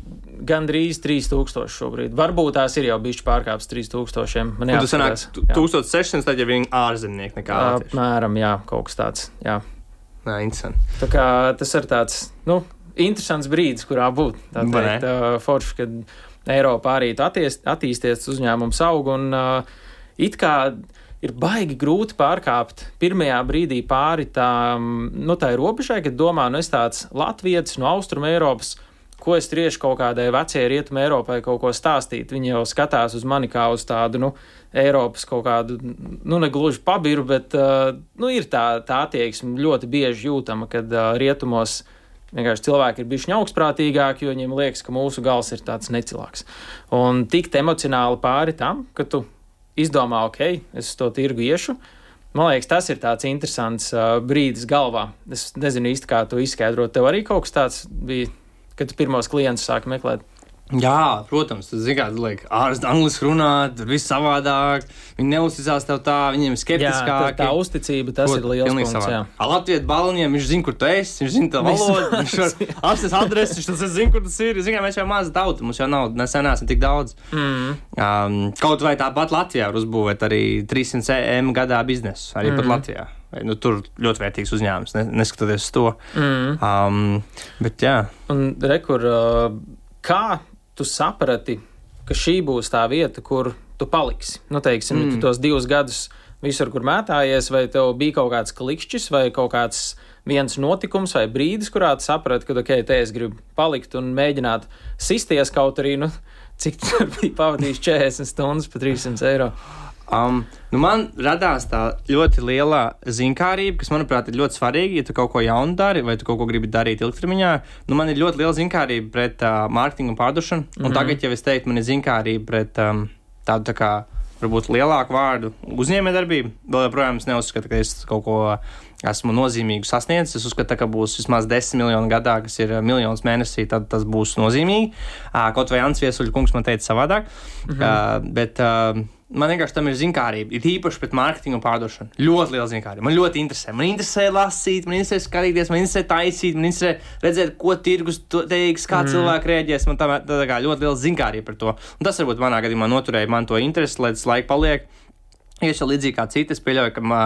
gandrīz 3000 šobrīd. Varbūt tās ir jau bijuši pārkāpts 3000. Man sanāk jāapskatās. tu- 1600, tad jau viņi ir ārzemnieki nekā. Apmēram, jā, kaut kas tāds. Jā. Interesanti. Tā kā tas ir tāds, nu, interesants brīdis, kurā būt. Tā teikt, uh, forši, kad Eiropā arī attiest, attīsties, uzņēmums aug un uh, it kā ir baigi grūti pārkāpt pirmajā brīdī pāri tām, nu, tā ir robežai, kad domā, nu, es tāds latvietis no Austrum Eiropas. Ko es triešu kaut kādai vecajai rietumē Eiropai kaut ko stāstīt? Viņi jau skatās uz mani kā uz tādu, nu, Eiropas kaut kādu, nu, ne gluži pabiru, bet, uh, nu, ir tā, tā attieksme ļoti bieži jūtama, kad uh, rietumos vienkārši cilvēki ir bijuši augstprātīgāki, jo viņiem liekas, ka mūsu gals ir tāds necilāks. Un tikt emocionāli pāri tam, ka tu izdomā, ok, es uz to tirgu iešu. Man liekas, tas ir tāds interesants uh, brīdis galvā. Es nezinu īsti, kā to izskaidrot. Tev arī kaut kas tāds bija, kad pirmos klientus sāki meklēt. Jā, protams, tas ir kāds liekas, ārsts angliski runā, tur viss savādāk. Viņi neuzticās tev tā, viņiem ir Jā, tā, tā uzticība, tas ir liels punkts. Latvijas baloniem viņš zina, kur tu esi, viņš zina tavu valodu, viņš var *laughs* apstāties adresi, viņš tas zina, kur tas ir. Ziniet, mēs jau maza tauta, mums jau nav, nesen neesam tik daudz. Mm. Um, kaut vai tāpat Latvijā var uzbūvēt arī 300 M gadā biznesu, arī mm. pat. Latvijā. Nu, tur ļoti vērtīgs uzņēmums, ne, neskatoties uz to. Mm. Um, bet jā, Un rekur, uh, kā tu saprati, ka šī būs tā vieta, kur tu paliksi? Nu, teiksim, mm. Tu tos divus gadus visur, kur mētājies, vai tev bija kaut kāds klikšķis, vai kaut kāds viens notikums vai brīdis, kurā tu saprati, ka, ok, te es gribu palikt un mēģināt sisties kaut arī, nu, cik tur bija pavadījis 40 stundas par 300 eiro. Um, nu man radās tā ļoti liela zinkārība, kas, manuprāt, ir ļoti svarīga. Ja tu kaut ko jaunu dari, vai tu kaut ko gribi darīt ilgtermiņā, nu man ir ļoti liela zinkārība pret uh, mārketingu un pārdošanu. Un mm Mhm. -hmm. tagad jau es teiktu, man ir zinkārība pret um, tādu tā kā. Varbūt lielāku vārdu uzņēmējdarbību. Vēl joprojām es neuzskatu, ka es kaut ko esmu nozīmīgu sasniedzis. Es uzskatu, ka būs vismaz 10 miljoni gadā, kas ir uh, miljonus mēnesī, tad tas būs nozīmīgi. Uh, kaut vai Ants Viesuļa kungs man teica savādāk. -hmm. uh, bet, uh, Man vienkārši tam ir zinkārība. Ir īpaši pret mārketingu un pārdošanu. Ļoti liela zinkārība. Man ļoti interesē. Man interesē lasīt, man interesē skatīties, man interesē taisīt, man interesē redzēt, ko tirgus teiks, kā mm. cilvēki rēģēs. Man tā, tā, tā kā ļoti liela zinkārība par to. Un tas varbūt manā gadījumā noturēja man to interesi, lai tas laika paliek. Jau līdzīgi kā citi, es pieļauju, ka, mā,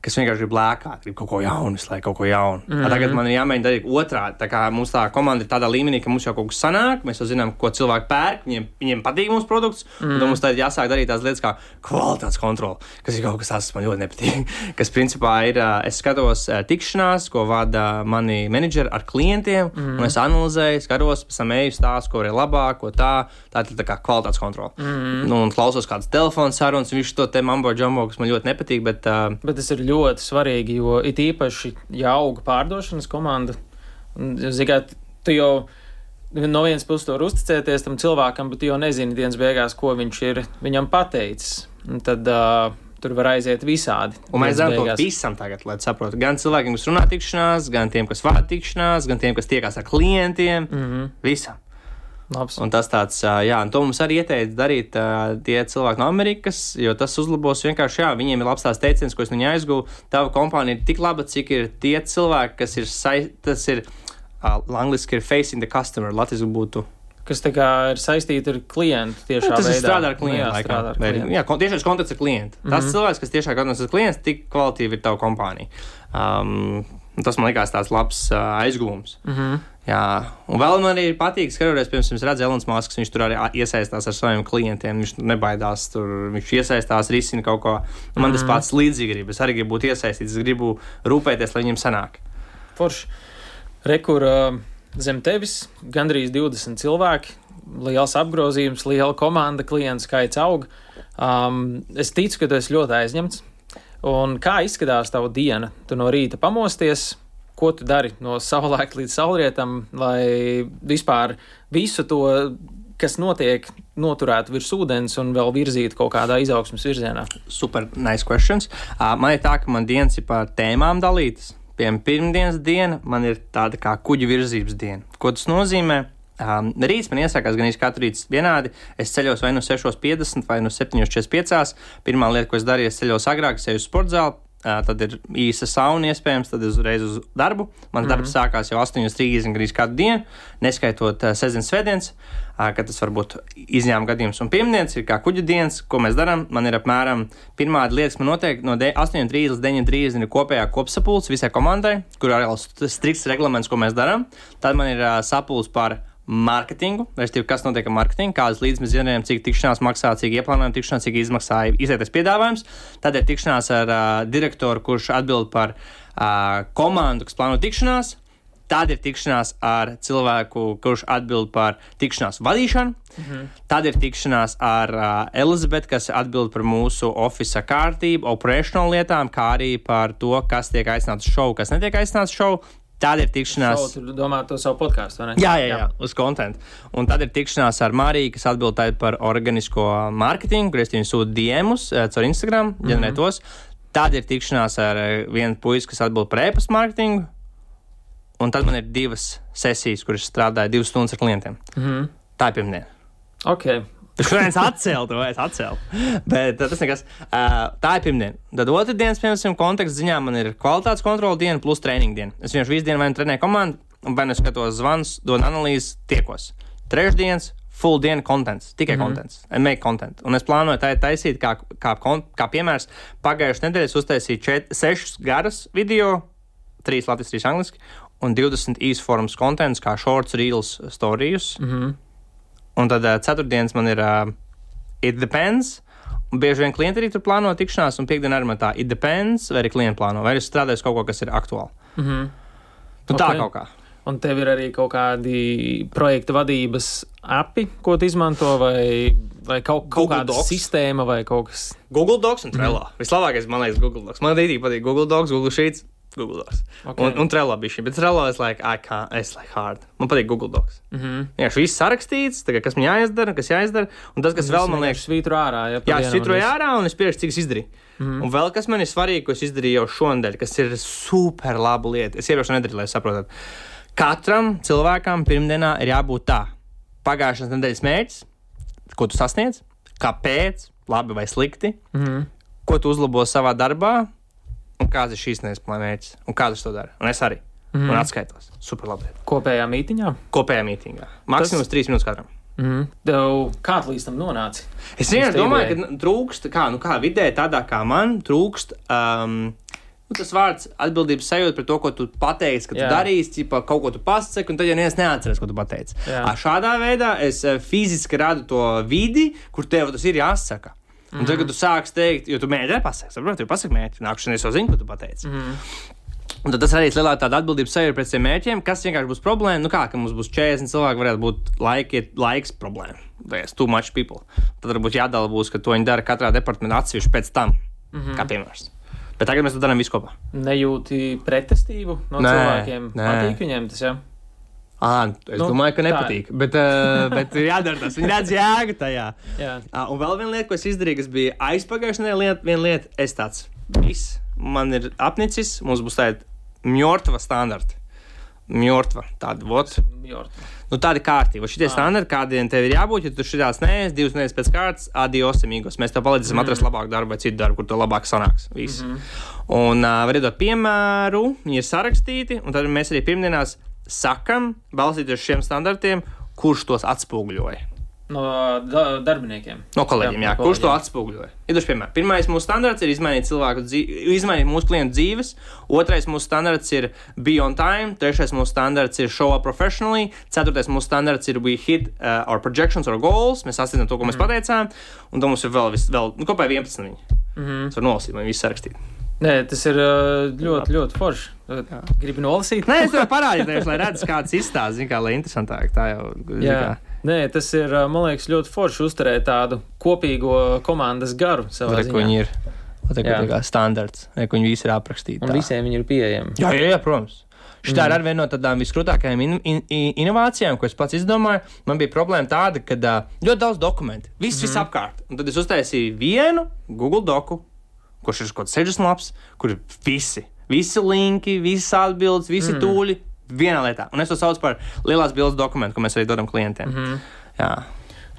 kas vienkārši grib lēkāt, grib kaut ko jaunu, lai kaut ko jaunu. Mm -hmm. Tagad man ir jāmēģina darīt otrādi. Tā kā mums tā komanda ir tādā līmenī, ka mums jau kaut kas sanāk, mēs jau zinām, ko cilvēki pērk, viņiem, viņiem patīk mūsu produkts, mm -hmm. un mums tad jāsāk darīt tās lietas kā kvalitātes kontrole, kas ir kaut kas tāds, kas man ļoti nepatīk. *laughs* kas principā ir, es skatos tikšanās, ko vada mani menedžeri ar klientiem, mm -hmm. un es analizēju, skatos, pēc tam eju stāstu, ko ir labāk, ko tā. Tā ir tā kā kvalitātes kontrole. Mm -hmm. nu, un klausos kādas telefona sarunas, viņš to te mambo džombo, kas man ļoti nepatīk. Bet, uh, bet tas ir ļoti svarīgi, jo it īpaši, ja auga pārdošanas komanda, zināmā, tu jau no vienas puses var uzticēties tam cilvēkam, bet tu jau nezini dienas beigās, ko viņš ir viņam pateicis. Un tad uh, tur var aiziet visādi. Un mēs zinām to visam tagad, lai saprotu. Gan cilvēkiem, kas runā tikšanās, gan tiem, kas vada tikšanās, gan tiem, kas tiekās ar klientiem. Mm -hmm. Visam. Labs. Un tas tāds, jā, un to mums arī ieteica darīt tie cilvēki no Amerikas, jo tas uzlabos vienkārši, jā, viņiem ir labs tās teiciens, ko es viņai aizgūvu. Tava kompānija ir tik laba, cik ir tie cilvēki, kas ir, tas ir, uh, angliski ir facing the customer, latviski būtu. Kas tā kā ir saistīti ar klientu tiešā nu, tas veidā. strādā ar klientu. Jā, strādā ar klientu. Jā, tiešais kontakts ar klientu. Mm -hmm. Tas cilvēks, kas tiešā kontakts ar klientu, tik kvalitīvi ir tava kompānija. Um, tas man likās tāds labs uh, aizgūms. Mm -hmm. Jā, un vēl man arī patīk, skatoties, piemēram, redzu Elonas Maskas, viņš tur arī iesaistās ar saviem klientiem. Viņš nebaidās, tur viņš iesaistās, risina kaut ko. Man mm. tas mhm. pats līdzīgi grib. Es arī gribu būt iesaistīts, es gribu rūpēties, lai viņiem sanāk. Forši. Rekur zem tevis gandrīz 20 cilvēki, liels apgrozījums, liela komanda, klientu skaits aug. Um, es ticu, ka tu esi ļoti aizņemts. Un kā izskatās tava diena? Tu no rīta pamosties, ko tu dari no saulēkta līdz saulrietam, lai vispār visu to, kas notiek, noturētu virs ūdens un vēl virzītu kaut kādā izaugsmas virzienā? Super, nice questions. Uh, man ir tā, ka man dienas ir par tēmām dalītas. Piemēram, pirmdienas diena man ir tāda kā kuģa virzības diena. Ko tas nozīmē? Um, rīts man iesākās gan katru rītu vienādi. Es ceļos vai nu 6.50 vai nu 7.45. Pirmā lieta, ko es darīju, es ceļos agrāk, es eju uz sporta zāli tad ir īsa sauna iespējams, tad uzreiz uz darbu. Mans mm -hmm. darbs sākās jau 8.30 gandrīz katru dienu, neskaitot uh, sestdienas, svētdienas, uh, kad tas var būt izņēmuma gadījums. Un pirmdienas ir kā kuģa dienas, ko mēs darām. Man ir apmēram pirmā lieta, kas man notiek no 8.30 līdz 9.30 ir kopējā kopsapulce visai komandai, kur ir strikts reglaments, ko mēs darām. Tad man ir uh, sapulce par mārketingu, respektīvi, kas notiek ar mārketingu, kādas līdzi mēs zinām, cik tikšanās maksā, cik ieplānojam tikšanās, cik izmaksāja izētais piedāvājums. Tad ir tikšanās ar uh, direktoru, kurš atbild par uh, komandu, kas plāno tikšanās. Tad ir tikšanās ar cilvēku, kurš atbild par tikšanās vadīšanu. Mm -hmm. Tad ir tikšanās ar uh, Elizabeti, kas atbild par mūsu oficiālo kārtību, operational lietām, kā arī par to, kas tiek aicināts šovu, kas netiek aicināts šovu. Tāda ir tikšanās. Šau, tu domā to savu podkāstu, vai ne? Jā, jā, jā, jā, uz konta. Un tad ir tikšanās ar Mariju, kas atbild par organisko mārketingu, kur es viņu sūtu diemus uh, caur Instagram, ģenerēt mm -hmm. Tad ir tikšanās ar uh, vienu puisi, kas atbild par e-pasta mārketingu. Un tad man ir divas sesijas, kuras strādāju divas stundas ar klientiem. Mm -hmm. Tā ir pirmdiena. Okay. Šodien es atcēlu to, es atcēlu. Bet tas nekas. Uh, tā ir pirmdiena. Tad otrdienas, piemēram, konteksta ziņā man ir kvalitātes kontrola diena plus treniņa diena. Es vienkārši visu dienu vai nu trenēju komandu, vai nu skatos zvans, dodu analīzes, tiekos. Trešdienas full diena kontents, tikai mm -hmm. kontents, make content. Un es plānoju tā taisīt, kā, kā, kā piemērs, pagājušajā nedēļā uztaisīju čet, sešus garus video, trīs latviešu, trīs angliski, un 20 īsu formas kontents, kā shorts, reels, stories. Mm -hmm. Un tad uh, ceturtdienas man ir uh, it depends. Un bieži vien klienti arī tur plāno tikšanās, un piekdienā arī tā it depends, vai arī klienti plāno, vai arī strādājis kaut ko, kas ir aktuāli. Mm -hmm. Nu, okay. Tā kaut kā. Un tev ir arī kaut kādi projekta vadības api, ko tu izmanto, vai, vai kaut, kaut Google kāda Docs. sistēma, vai kaut kas. Google Docs un Trello. Mm -hmm. Vislabākais, man liekas, Google Docs. Man arī patīk Google Docs, Google Sheets. Google Docs. Okay. Un, un Trello bija šī, bet Trello es like, I can't, es like hard. Man patīk Google Docs. Mm -hmm. Jā, viss sarakstīts, tagad, kas man jāizdara, kas jāizdara, un tas, kas un vēl man liekas, svītro ārā. Jā, jā svītroju ārā, un es pierakstu, cik es izdarīju. Mm -hmm. Un vēl kas man ir svarīgi, ko es izdarīju jau šonadēļ, kas ir super laba lieta. Es iepriekš nedarīju, lai saprotat. Katram cilvēkam pirmdienā ir jābūt tā. Pagājušās nedēļas mērķis, ko tu sasniedz, kāpēc, labi vai slikti, mm -hmm. ko tu uzlabo savā darbā, un kāds ir šīs nedēļas planētas, un kāds to dara. Un es arī. Mm -hmm. Un atskaitos. Super labi. Kopējā mītiņā? Kopējā mītiņā. Maksimums Tas... 3 minūtes katram. Mm -hmm. Tev kā līdz tam nonāci? Es vienkārši domāju, ka trūkst, kā, nu, kā vidē, tādā kā man, trūkst um, nu, tas vārds atbildības sajūta par to, ko tu pateici, ka tu Jā. darīsi, ķipa, kaut ko tu pasaki, un tad jau neviens neatceras, ko tu pateici. Šādā veidā es eh, fiziski radu to vidi, kur tev tas ir jāsaka. Un tagad, kad tu sāksi teikt, jo tu mēģini pasakāt, saproti, jau pasakāt mērķi, nākamā es jau zinu, ko tu pateici. Mm. Un tad tas radīs lielāku tādu atbildības sajūtu pret tiem mērķiem, kas vienkārši būs problēma. Nu, kā, ka mums būs 40 cilvēki, varētu būt laiki, laiks problēma. Vai es too much people. Tad varbūt jādala būs, ka to viņi dara katrā departamentā atsevišķi pēc tam, mm -hmm. kā piemērs. Bet tagad mēs to darām visu kopā. Nejūti pretestību no Nē, cilvēkiem. nē. Patīk viņiem tas, jā. À, es Nu, domāju, ka tā. nepatīk. Bet, uh, *laughs* bet ir jādara tas. Viņi redz jēgu tajā. jā. Uh, un vēl viena lieta, ko es izdarīju, kas bija aizpagājušajā nedēļā, lieta, viena lieta, es tāds, viss, man ir apnicis, mums būs tāda mjortva standarta. Mjortva, tāda, vot. Nu, tāda kārtība. Šitie Ā. standarti, kādiem tev ir jābūt, ja tu šitās neesi, divas nedēļas pēc kārtas, adios, amigos. Mēs tev palīdzēsim mm. atrast labāku darbu vai citu darbu, kur to labāk sanāks. Viss. Mm -hmm. Un uh, var iedot piemēru, viņi ir sarakstīti, un tad mēs arī pirmdienās sakam, balstoties uz šiem standartiem, kurš tos atspoguļoja. No da darbiniekiem. No kolēģiem, jā, Jā, no kurš to kolēģiem. atspoguļoja? Iedošu piemēru. Pirmais mūsu standarts ir izmainīt cilvēku dzīvi, izmainīt mūsu klientu dzīves. Otrais mūsu standarts ir be on time. Trešais mūsu standarts ir show up professionally. Ceturtais mūsu standarts ir we hit uh, our projections or goals. Mēs sasniedzam to, ko mēs pateicām. Un tad mums ir vēl, vis, vēl nu, kopā 11. Viņi. Mm -hmm. Tas var nolasīt, man viss sarakstīt. Nē, tas ir ļoti, ļoti forši. Gribu nolasīt. Nē, es tev parādīju, lai redzētu, kāds izstāsta, zin kā, lai interesantāk. Tā jau zin Jā. kā. Nē, tas ir, man liekas, ļoti forši uzturēt tādu kopīgo komandas garu Re, viņi ir. Tā Jā. kā standarts, re, ko viņi visi ir aprakstīti. Un tā. visiem viņi ir pieejami. Jā, jā, jā protams. Šī mm. ir arī viena no tādām viskrūtākajām in, in, in, inovācijām, ko es pats izdomāju. Man bija problēma tāda, ka ļoti daudz dokumentu, viss, mm -hmm. viss apkārt. Un tad es uztaisīju vienu Google doku, kurš ir kaut kāds sežas laps, kur ir visi, visi linki, visas atbildes, visi mm. tūļi vienā lietā. Un es to saucu par lielās bildes dokumentu, ko mēs arī dodam klientiem. Mm -hmm. Jā.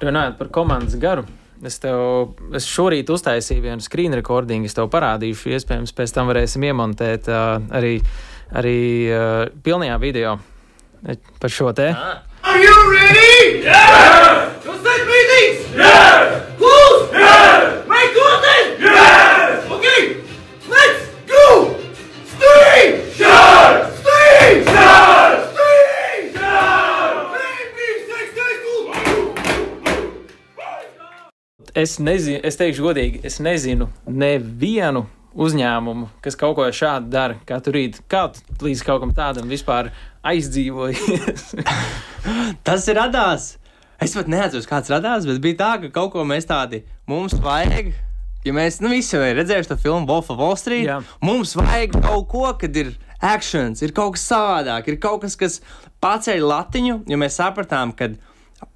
Runājot par komandas garu. Es tev es šorīt uztaisīju vienu screen recordingu, es tev parādīšu, iespējams, pēc tam varēsim iemontēt uh, arī, arī uh, pilnajā video par šo te. Are you ready? Yeah! Just take meetings? Yeah! Close? Yeah! Make content? Okay, let's go! Stream! Shot! Stream! Shot! Stream! Shot! Es nezinu, es teikšu godīgi, es nezinu nevienu uzņēmumu, kas kaut ko šādu dara katru rītu. Kā tu līdz kaut kam tādam vispār aizdzīvojies? *laughs* Tas ir radās. Es pat neatceros, kāds radās, bet bija tā, ka kaut ko mēs tādi mums vajag. Ja mēs nu, visi jau ir redzējuši to filmu Wolf of Wall Street, Jā. mums vajag kaut ko, kad ir akcents, ir kaut kas savādāk, ir kaut kas, kas paceļ latiņu, jo mēs sapratām, ka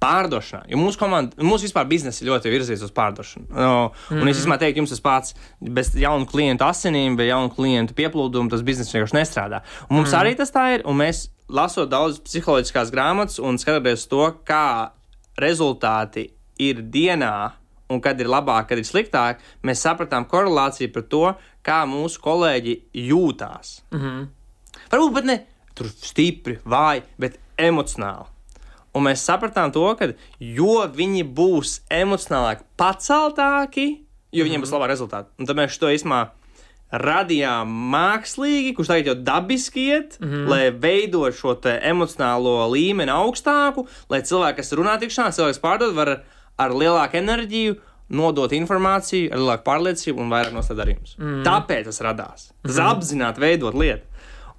pārdošanā, jo mūsu komanda, mūsu vispār biznesa ļoti virzīts uz pārdošanu. No, un mm -hmm. es īstenībā teiktu, jums tas pats, bez jaunu klientu asinīm, bez jaunu klientu pieplūdumu, tas biznesa vienkārši nestrādā. Un mums mm -hmm. arī tas tā ir, un mēs lasot daudz psiholoģiskās grāmatas un skatoties to, kā rezultāti ir dienā. Un kad ir labāk, kad ir sliktāk, mēs sapratām korelāciju par to, kā mūsu kolēģi jūtās. Mm -hmm. Varbūt pat ne tur stipri, vāji, bet emocionāli. Un mēs sapratām to, ka jo viņi būs emocionālāk paceltāki, jo viņiem būs labāk rezultāti. Un tad mēs to īstenībā radījām mākslīgi, kurš tagad jau dabiski iet, mm -hmm. lai veidot šo emocionālo līmeni augstāku, lai cilvēki, kas runā tikšanā, cilvēks pārdod, var ar lielāku enerģiju nodot informāciju, ar lielāku pārliecību un vairāk nostāt darījumus. Mm. Tāpēc tas radās. Tas mm. apzināti veidot lietu.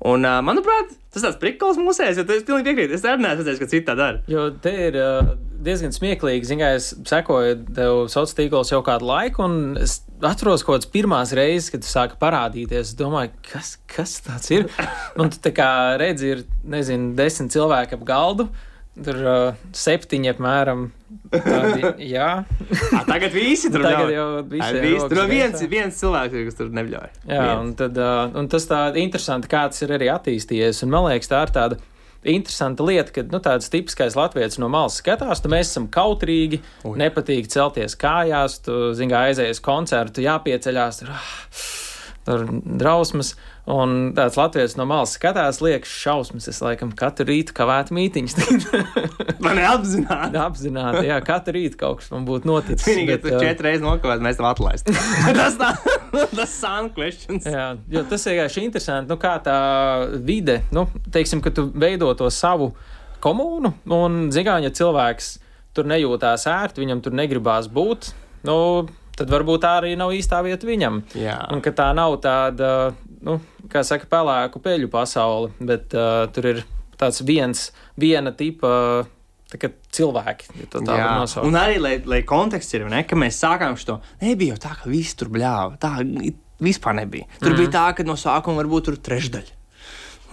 Un, uh, manuprāt, tas ir tāds prikals mūsēs, jo es pilnīgi piekrītu. Es arī neesmu redzējis, ka citi tā dara. Jo te ir uh, diezgan smieklīgi. Ziniet, es sekoju tev sociālos tīklos jau kādu laiku, un es atceros kaut kādas pirmās reizes, kad tu sāki parādīties. Es domāju, kas, kas tas ir? *laughs* un tu kā redzi, ir, nezinu, desmit cilvēki ap galdu. Tur uh, septiņi apmēram. Tādi, *laughs* jā, À, tagad visi tur Tagad jau visi visi. Tur viens, viens cilvēks, kas tur neļauj. jā Viens. un, tad, uh, un tas tā interesanti, kā tas ir arī attīstījies. Un man liekas, tā ir tāda interesanta lieta, ka nu, tāds tipiskais latviečs no malas skatās, tad mēs esam kautrīgi, Ui. nepatīk celties kājās, tu zini, aizējies koncertu, jāpieceļās. Tur, ah, tur drausmas. Un tāds latviečs no malas skatās, liekas, šausmas. Es laikam katru rītu kavētu mītīņus. *laughs* Man neapzināti. Apzināti, jā, katru rītu kaut kas man būtu noticis. Vienīgi, bet, tu ā, četras reizes nokavēt, mēs tev atlaistu. *laughs* tas tā, tas sun questions. Jā, jo tas ir vienkārši interesanti, nu, kā tā vide, nu, teiksim, ka tu veido to savu komūnu, un, zinām, ja cilvēks tur nejūtās ērti, viņam tur negribās būt, nu, tad varbūt tā arī nav īstā vieta viņam. Jā. Un ka tā nav tāda, nu, kā saka, pelēku peļu pasaule, bet uh, tur ir tāds viens, viena tipa. Tā kā cilvēki, ja to tā Jā, var nosaukt. un arī, lai, lai konteksts ir, ne, ka mēs sākām šo, nebija jau tā, ka viss tur bļāva. Tā vispār nebija. Tur mm. bija tā, ka no sākuma varbūt tur trešdaļa.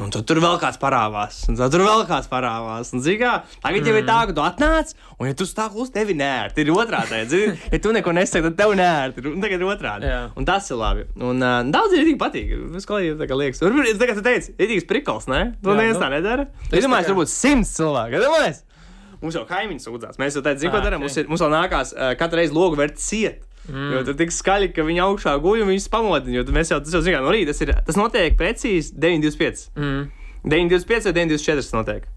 Un tad tur vēl kāds parādās, un tad tur vēl kāds parādās. Un, zini, kā, tagad jau ir tā, ka tu atnāc, un, ja tu stāv klusi, tev ir nērti. Ir otrādi. *laughs* Ja tu neko nesaki, tad tev nērti. Un tagad ir otrādi. Jā. Un tas ir labi. Un uh, daudz ir patīk. Es kā jau tā kā liekas. Varbūt, es tagad teicu, ir īsts prikals, ne? Tu Jā, neviens nu, tā nedara. es domāju, kā- tur būs simts cilvēku. Domāju, Mums jau kaimiņš sūdzās. Mēs jau tādā Ah, mērā darām. Mums, ir- mums vēl nākās uh, katru reizi logu vērt ciet. Mm. Jo tur tik skaļi, ka viņi augšā guļ un viņus pamodina. Jo mēs jau tas jau zinām, no rīta tas, ir, tas notiek precīzi 9,25. Mm. 9,25 vai 9,24 tas notiek.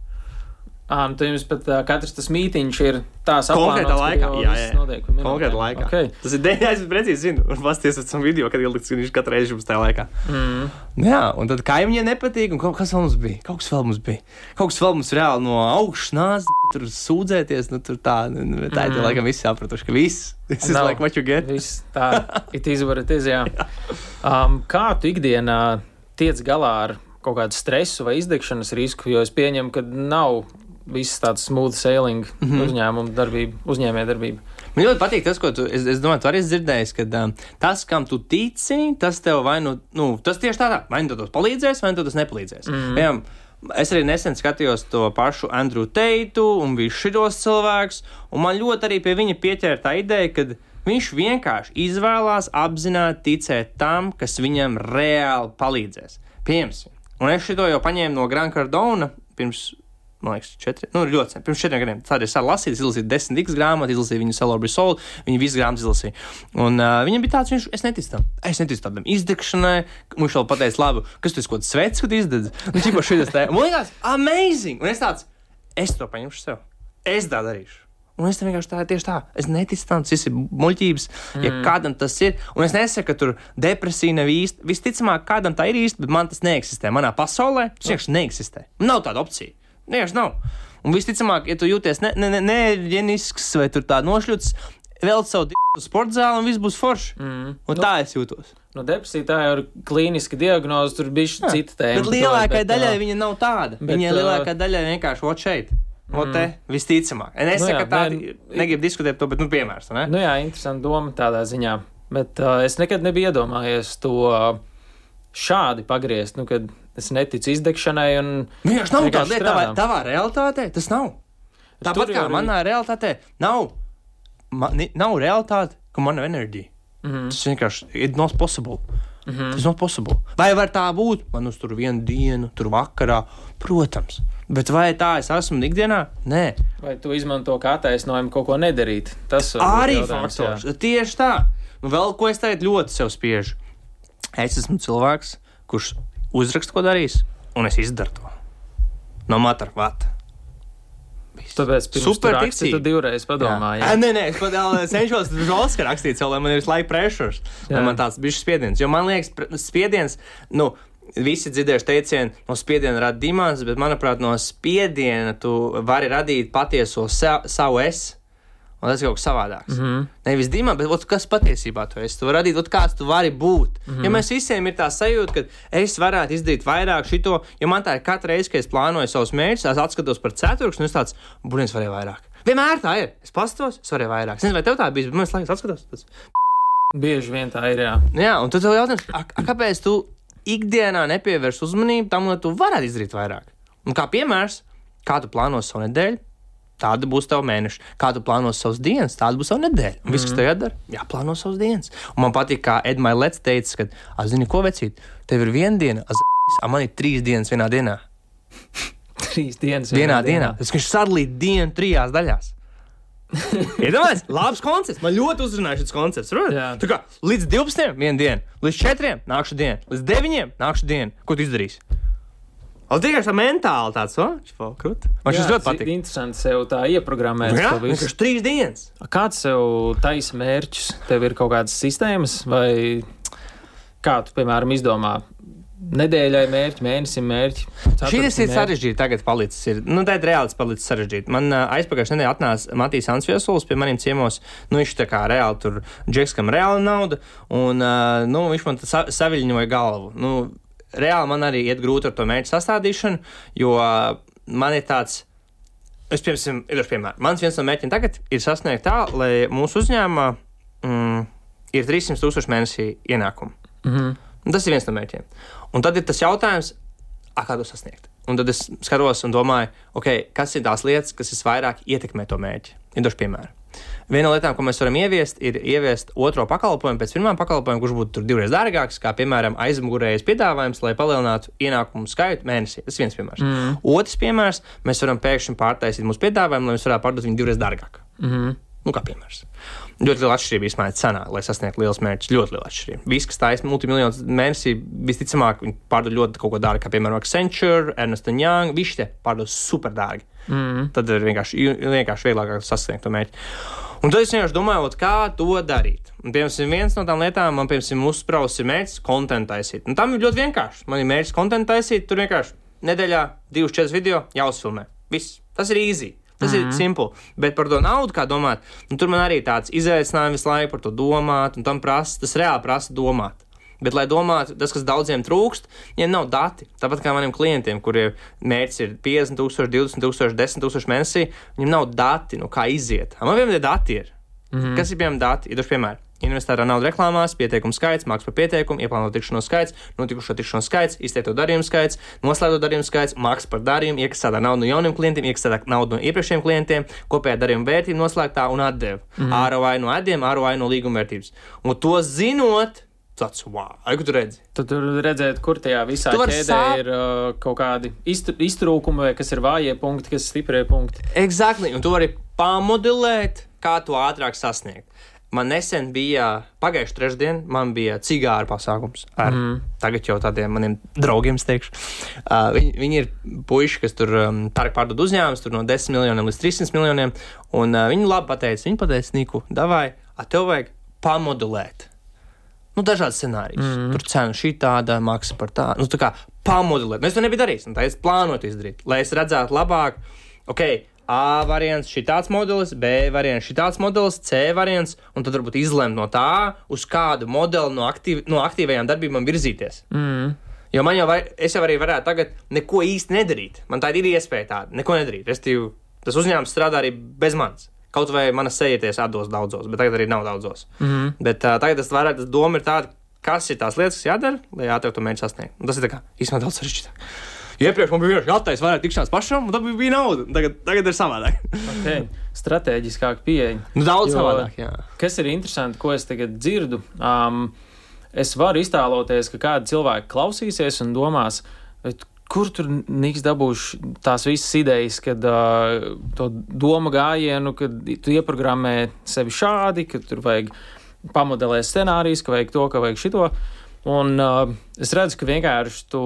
Nu, tad jums pat uh, katrs tas mītīņš ir tāds Konkrētā laikā. Jā, jā, jā. Notiek. Konkrētā laikā. Okay. Tas ir 9, es precīzi zinu. Un pasties pēc tam video, kad ielikts, ka viņš katru reizi jums tajā laikā. Mm. Jā, un tad kaimiņiem nepatīk. Un kaut kas vēl mums bija? Kaut kas vēl mums bija. Kaut kas vēl mums reāli no augšas nāca, tur sūdzēties. Nu, tur tā, nu, nu, tā ir Mm. laikam visi sapratuši, ka viss. Is Nav. like what you get. Viss tā, it is what it is, *laughs* jā. Um, kā tu ikdienā tiec galā ar kaut kādu stresu vai izdegšanas risku, jo es pieņemu, ka nav viss tāds smooth sailing mm. -hmm. uzņēmuma darbība, uzņēmē darbība. Man ļoti patīk tas, ko tu, es, es domāju, tu arī esi dzirdējis, ka um, tas, kam tu tici, tas tev vai nu, nu tas tieši tādā, vai nu tas palīdzēs, vai nu tas nepalīdzēs. Mm. Piemēram, es arī nesen skatījos to pašu Andrew Teitu un visus šos cilvēkus, un man ļoti arī pie viņa pieķēra tā ideja, ka viņš vienkārši izvēlās apzināti ticēt tam, kas viņam reāli palīdzēs. Piemēram, un es šo jau paņēmu no Grand Cardona pirms man liekas, četri, nu, ļoti sen, pirms četriem gadiem. Tādēļ es lasīju, izlasīju desmit X grāmatu, izlasīju viņu Celebrity Soul, viņa visas grāmatas izlasīju. Un uh, viņam bija tāds, viņš, es neticu tam. Es neticu tādam izdegšanai. Viņš vēl pateica, labi, kas tas ir, kaut kāds svets, kad izdedz. Un viņš šis te, man liekas, amazing! Un es tāds, es to paņemšu sev. Es tā darīšu. Un es tam vienkārši tā, tieši tā, es neticu tam, tas ir muļķības. Mm. Ja kādam tas ir, un es nesaku, ka tur depresija nav īsta. Visticamāk, kādam tā ir īsta, bet man tas neeksistē. Manā pasaulē tas vienkārši neeksistē. Nav tāda opcija. Vienkārši nav. Un visticamāk, ja tu jūties neģenisks ne, ne, ne vai tur tā nošļūts, vēl savu d- sporta zāli un viss būs forši. Mm. Un tā es jūtos. No depresija tā jau ir klīniska diagnoze, tur bija šī cita tēma. Bet lielākajai daļai ā, viņa nav tāda. bet, Viņai lielākajai daļai vienkārši ot šeit. Ot te, visticamāk. Es Nu jā, tāda nē, negribu diskutēt par to, bet nu piemērs. Ne? Nu jā, interesanti doma tādā ziņā. Bet uh, es nekad nebiju iedomājies to šādi pagriezt, nu, kad es neticu izdegšanai. Un, Vienkārši nav tāda lieta. Tavā, tavā realitātē tas nav. Tāpat kā arī- manā realitātē nav, man, nav realitāte, ka man nav enerģija. Mm -hmm. Tas vienkārši ir not possible. Mm -hmm. Tas nav possible. Vai var tā būt? Man uz tur vienu dienu, tur vakarā, protams. Bet vai tā es esmu ikdienā? Nē, vai tu izmanto kā attaisnojumu kaut ko nedarīt? Tas arī jautājums, faktors. jā. Tieši tā. Nu, vēl ko es tagad ļoti sev spiežu. Es esmu cilvēks, kurš uzraksta, ko darīs, un es izdaru to. No vata. Viss. Tāpēc Super raksti, tu divreiz padomā. Jā. Jā. Nē, nē, es pat cenšos žēlski rakstīt, lai man ir laika pressures. Lai man tāds bija spiediens. Jo man liekas, spiediens, nu, visi dzirdējuši teicienu, no spiediena rada dimants, bet manuprāt, no spiediena tu vari radīt patieso sa savu es. Un tas ir kaut kas savādāks. Mm. -hmm. Nevis dimants, bet ot, kas patiesībā tu esi. Tu vari radīt, ot, kāds tu vari būt. Mm -hmm. Ja mēs visiem ir tā sajūta, ka es varētu izdarīt vairāk šito, jo man tā ir katra reize, kad es plānoju savus mērķus, es atskatos par ceturkšņu, un es tāds, būs varēja vairāk. Vienmēr tā ir. Es pastos, es varēju vairāk. Es nezinu, vai tev tā bija, bet man liekas, atskatos. Tas. Bieži vien tā ir. Jā. Jā, un tad tev jautājums, a, a, kāpēc tu ikdienā nepievērš uzmanību tam, lai tu varētu izdarīt vairāk? Un kā piemērs, kā tu plāno savu nedēļu, tāda būs tava mēneša. Kā tu plāno savas dienas, tāda būs tava nedēļa. Un viss, kas tev jādara, jāplāno savas dienas. Un man patīk, kā Edmaiņa Lets teica, ka, a, zini, ko vecīt, tev ir viena diena, a, z- a man ir trīs dienas vienā dienā. *laughs* Trīs dienas. Vienā dienā. Tas viņš sadalīja dienu trijās daļās. *laughs* Iedomājieties, labs koncepts. Man ļoti uzrunāja šis koncepts. Kā līdz 12. viena diena, līdz 4. nākšu diena, līdz 9. nākšu diena. Ko tu izdarīsi? Tas tikai tā mentāli tāds, o, šis krūtis. Man šis ļoti patīk. Interesanti sev tā ieprogrammēt. Jā, to visu. vienkārši trīs dienas. Kāds sev taisa mērķus? Tev ir kaut kādas sistēmas, vai kā tu, piemēram, izdomā nedēļai mērķi, mēnesim mērķi? Šis ir sarežģīti. Tagad palicis. Ir, nu, tā ir reāli palicis sarežģīti. Man uh, aizpagājušajā nedēļā atnāca Matīs Ansviesulis pie maniem ciemos. Nu, viņš tā kā reāli tur džekskam reāli nauda, un uh, nu, viņš man sa saviļņoja galvu. Nu, reāli man arī iet grūti ar to mērķu sastādīšanu, jo man ir tāds. Es, piemēram, ir piemēram, mans viens no mērķiem tagad ir sasniegt tā, lai mūsu uzņēmumā mm, ir 300 tūkstoši mēnesī ienākumu. Mhm. Un tas ir viens no mērķiem. Un tad ir tas jautājums, a, kā to sasniegt. Un tad es skatos un domāju, okay, kas ir tās lietas, kas visvairāk ietekmē to mērķi. Ir dažs piemērs. Viena no lietām, ko mēs varam ieviest, ir ieviest otro pakalpojumu pēc pirmā pakalpojuma, kurš būtu divreiz dārgāks, kā piemēram aizmugurējais piedāvājums, lai palielinātu ienākumu skaitu mēnesī. Tas viens piemērs. Mm. Otrs piemērs, mēs varam pēkšņi pārtaisīt mūsu piedāvājumu, lai mēs varētu pārdot viņu divreiz dārgāk. Mhm. Nu, kā piemērs. Ļoti liela atšķirība ir cenā, lai sasniegtu liels mērķus. Ļoti liela atšķirība. Visi, kas taisa multimiljonus mēnesī, visticamāk, viņi pārdod ļoti kaut ko dārgu, kā piemēram Accenture, Ernst Young. Visi tie pārdod super dārgi. Mm. Tad ir vienkārši, vienkārši vieglāk sasniegt to mērķi. Un tad es vienkārši domāju, kā to darīt. Un, piemēram, viens no tām lietām, man, piemēram, uzsprāstis ir mērķis kontekstu taisīt. Un tam ir ļoti vienkārši. Man ir mērķis kontekstu taisīt, tur vienkārši nedēļā divas, četras video jāuzfilmē. Viss. Tas ir easy. Tas mm -hmm. ir simpli. Bet par to naudu, kā domāt, nu, tur man arī tāds izaicinājums visu laiku par to domāt, un tam prasa, tas reāli prasa domāt. Bet, lai domātu, tas, kas daudziem trūkst, viņiem nav dati. Tāpat kā maniem klientiem, kuriem mērķis ir 50, 000, 20, 000, 10 000 mēnesī, viņiem nav dati, nu kā iziet. Man vienmēr dati ir. Mm -hmm. Kas ir piemēram dati? Ir daži piemēri. Investētā nauda reklāmās, pieteikumu skaits, mākslinieks par pieteikumu, ieplānota tikšanos skaits, notikušo tikšanos skaits, izteikto darījumu skaits, noslēgto darījumu skaits, maksas par darījumu, iekasētā nauda no jauniem klientiem, iekasētā nauda no iepriekšējiem klientiem, kopējā darījuma vērtība noslēgtā un atdeva. Mm -hmm. ROI no atdevuma, ROI no līguma vērtības. Un to zinot, tas wow, tu redzi? Tad tur redzēt, kur tajā visā Tu ķēdē sāp- ir uh, kaut kādi iztr iztrūkumi, vai kas ir vājie punkti, kas ir stiprie punkti. Exactly, un tu vari pamodelēt, kā to ātrāk sasniegt. Man nesen bija pagājušā trešdiena, man bija cigāra pasākums ar mm. tagad jau tādiem maniem draugiem, teikšu. Uh, viņi, viņi ir puiši, kas tur um, pērk pārdod uzņēmumus, tur no 10 miljoniem līdz 300 miljoniem. Un uh, viņi labi pateica, viņi pateica, Niku, davai, tev vajag pamodelēt. Nu, dažādi scenāriji. Mm. Tur cena šī tāda, maksa par tādu. Nu, tā kā pamodelēt. Mēs to nebija darījuši. Tā es plānoju izdarīt, lai es redzētu labāk, ok, A variants, šī tāds modelis, B variants, šī tāds modelis, C variants, un tad varbūt izlemt no tā, uz kādu modeli no, aktīv, no aktīvajām darbībām virzīties. Mm. Jo man jau, var, es jau arī varētu tagad neko īsti nedarīt. Man tā ir iespēja tāda, neko nedarīt. Restīvi, tas uzņēmums strādā arī bez manis. Kaut vai mana sejieties atdos daudzos, bet tagad arī nav daudzos. Mm. -hmm. Bet uh, tagad tas vairāk, tas doma ir tāda, kas ir tās lietas, kas jādara, lai ātrāk to mērķi sasniegtu. Tas ir kā īstenībā daudz sarežģītāk. Iepriekš man bija jātaisa vairāk tikšanās pašam, un tad bija- nauda. Tagad, tagad ir savādāk. Okay. Stratēģiskāk pieeja. Nu, daudz Jo- savādāk, jā. Kas ir interesanti, ko es tagad dzirdu, um, es varu iztēloties, ka kādi cilvēki klausīsies un domās, "Bet kur tur Niks dabūš tās visas idejas, kad uh, to domu gājienu, kad tu ieprogrammē sevi šādi, ka tur vajag pamodelēt scenārijus, ka vajag to, ka vajag šito. Un uh, es redzu, ka vienkārši tu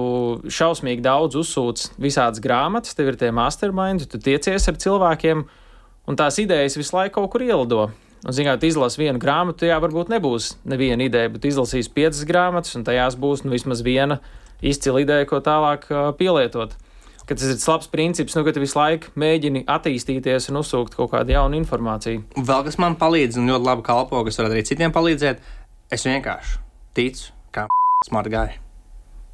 šausmīgi daudz uzsūc visādas grāmatas, tev ir tie mastermindi, tu tiecies ar cilvēkiem, un tās idejas visu laiku kaut kur ielido. Un, zināt, izlasi vienu grāmatu, jā, varbūt nebūs neviena ideja, bet izlasīs piecas grāmatas, un tajās būs nu, vismaz viena izcila ideja, ko tālāk pielietot. Ka tas ir labs princips, nu, ka tu visu laiku mēģini attīstīties un uzsūkt kaut kādu jaunu informāciju. Vēl kas man palīdz, un ļoti labi kalpo, kas var arī citiem palīdzēt, es vienkārši ticu, kā *laughs* smart guy.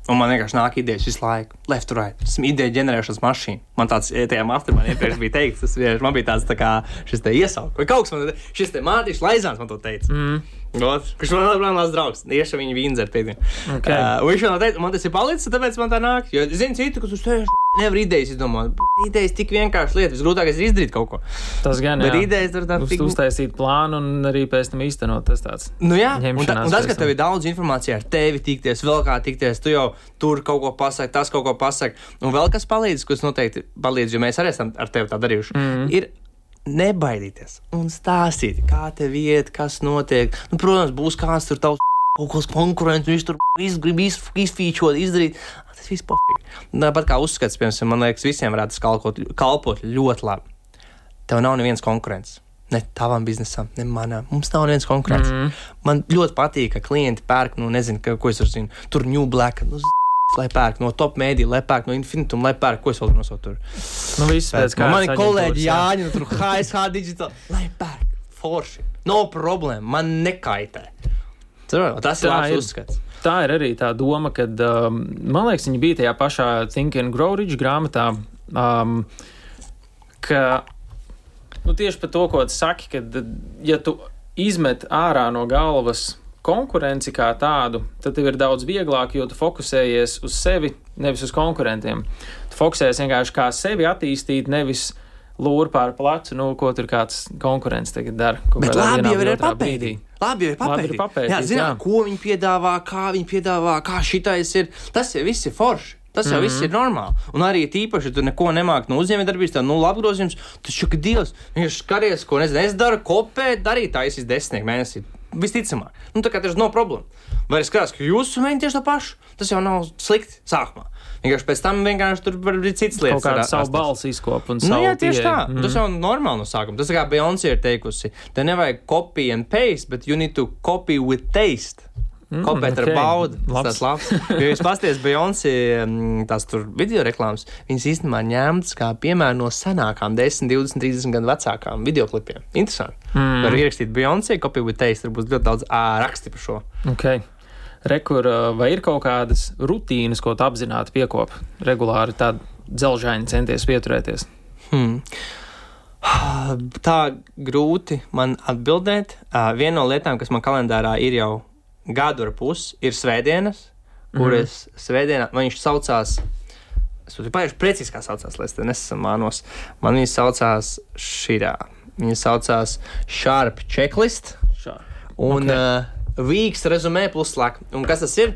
Un man vienkārši nāk idejas visu laiku, left right. Esmu ideja ģenerēšanas mašīna. Man tāds, ja tajā mastermindā iepriekš bija teikts, tas vienkārši man bija tāds tā kā šis te iesaukums. Kaut kas man, šis te mātīšs laizāns man to teica. Mm. Got, kurš man ir labs draugs. Tieši viņa pie viņa. Okay. Uh, viņš man teica, man tas ir palicis, tāpēc man tā nāk. Jo, zini, citu, kas uz tevis nevar idejas izdomāt. Idejas tik vienkārši lieta. Visgrūtākais ir izdarīt kaut ko. Tas gan Bet jā. idejas tur tā Uz, tik uztaisīt plānu un arī pēc tam īstenot. Tas tāds. Nu, jā, un, ta, un tas, ka tev ir daudz informācijas ar tevi, tikties, vēl kā tikties, tu jau tur kaut ko pasaki, tas kaut ko pasaki. Un vēl kas palīdz, kas noteikti palīdz, jo mēs arī esam ar tevi tā darījuši, mm. ir nebaidīties un stāstīt, kā tev iet, kas notiek. Nu, protams, būs kāds tur tavs kaut kāds konkurents, viņš tur viss grib iz, izfīčot, izdarīt. Tas viss pofīgi. Tāpat kā uzskats, piemēram, man liekas, visiem varētu kalpot, kalpot ļoti labi. Tev nav neviens konkurents. Ne tavam biznesam, ne manam. Mums nav neviens konkurents. Mm. Man ļoti patīk, ka klienti pērk, nu, nezinu, ka, ko es tur zinu, tur New Black. Nu, Lai pērk no top mēdī, lai pērk no Infinitum, lai pērk, ko es vēl nosaucu tur. Nu, viss pēc Man kārtas ir kolēģi aģentūras, jā. Jāņa, nu, tur HSH digital, lai pērk forši. No problēma, man nekaitē. Tas ir labs uzskats. Tā ir arī tā doma, ka, um, man liekas, viņi bija tajā pašā Think and Grow Rich grāmatā, um, ka nu, tieši par to, ko tu saki, ka, ja tu izmet ārā no galvas konkurenci kā tādu, tad tev ir daudz vieglāk, jo tu fokusējies uz sevi, nevis uz konkurentiem. Tu fokusējies vienkārši kā sevi attīstīt, nevis lūri pār plecu, nu, ko tur kāds konkurents tagad dara. Bet labi jau ir papētīt. Labi jau ir Labi ir papētīt. papētīt, jā, zināt, jā. ko viņi piedāvā, kā viņi piedāvā, kā šitais ir. Tas jau viss ir forši. Tas jau mm -hmm. viss ir normāli. Un arī tīpaši, ja tu neko nemāki no uzņēmējdarbības, tad nulle apgrozījums. Tu šķiet, ka Dievs, viņš skaties, ko nezinu, es daru, kopēt, darīt taisīs desmit mēnesi. Visticamāk, nu, tā kā tas nav problēma. Vai es skatos, ka jūs mēģināt tieši to pašu? Tas jau nav slikti sākumā. Vienkārši pēc tam vienkārši tur var būt citas lietas. ra- savu balsi izkopu un Nu, savu jā, tieši tā. pieeju. Mm. Tas jau ir normāli no sākuma. Tas ir kā Beyoncé ir teikusi. Te nevajag copy and paste, bet you need to copy with taste. Mm, Kopēt ok. ar baudu. Labs. Tas labs. Jo jūs pasties Beyoncé, mm, tās tur video reklāmas, viņas īstenībā ņemtas kā piemēra no senākām, 10, 20, 30 gadu vecākām videoklipiem. Interesanti. Mm. Var ierakstīt Beyoncé, copy with taste, tur būs ļoti daudz ā, raksti par šo. Okay. Rekur, vai ir kaut kādas rutīnas, ko tu apzināti piekopi regulāri, tādu dzelžaini centies pieturēties? Hmm. Tā grūti man atbildēt. Viena no lietām, kas man kalendārā ir jau gadu ar pusi, ir svētdienas, kuras mm. svētdienā man viņš saucās. Es jau pārāk precīzi kā saucās, lai es te nesamānos. Man viņa saucās šitā. Viņa saucās Sharp Checklist Šā. un Ok. okay. uh, Weeks rezumē plus slēgt. Un kas tas ir?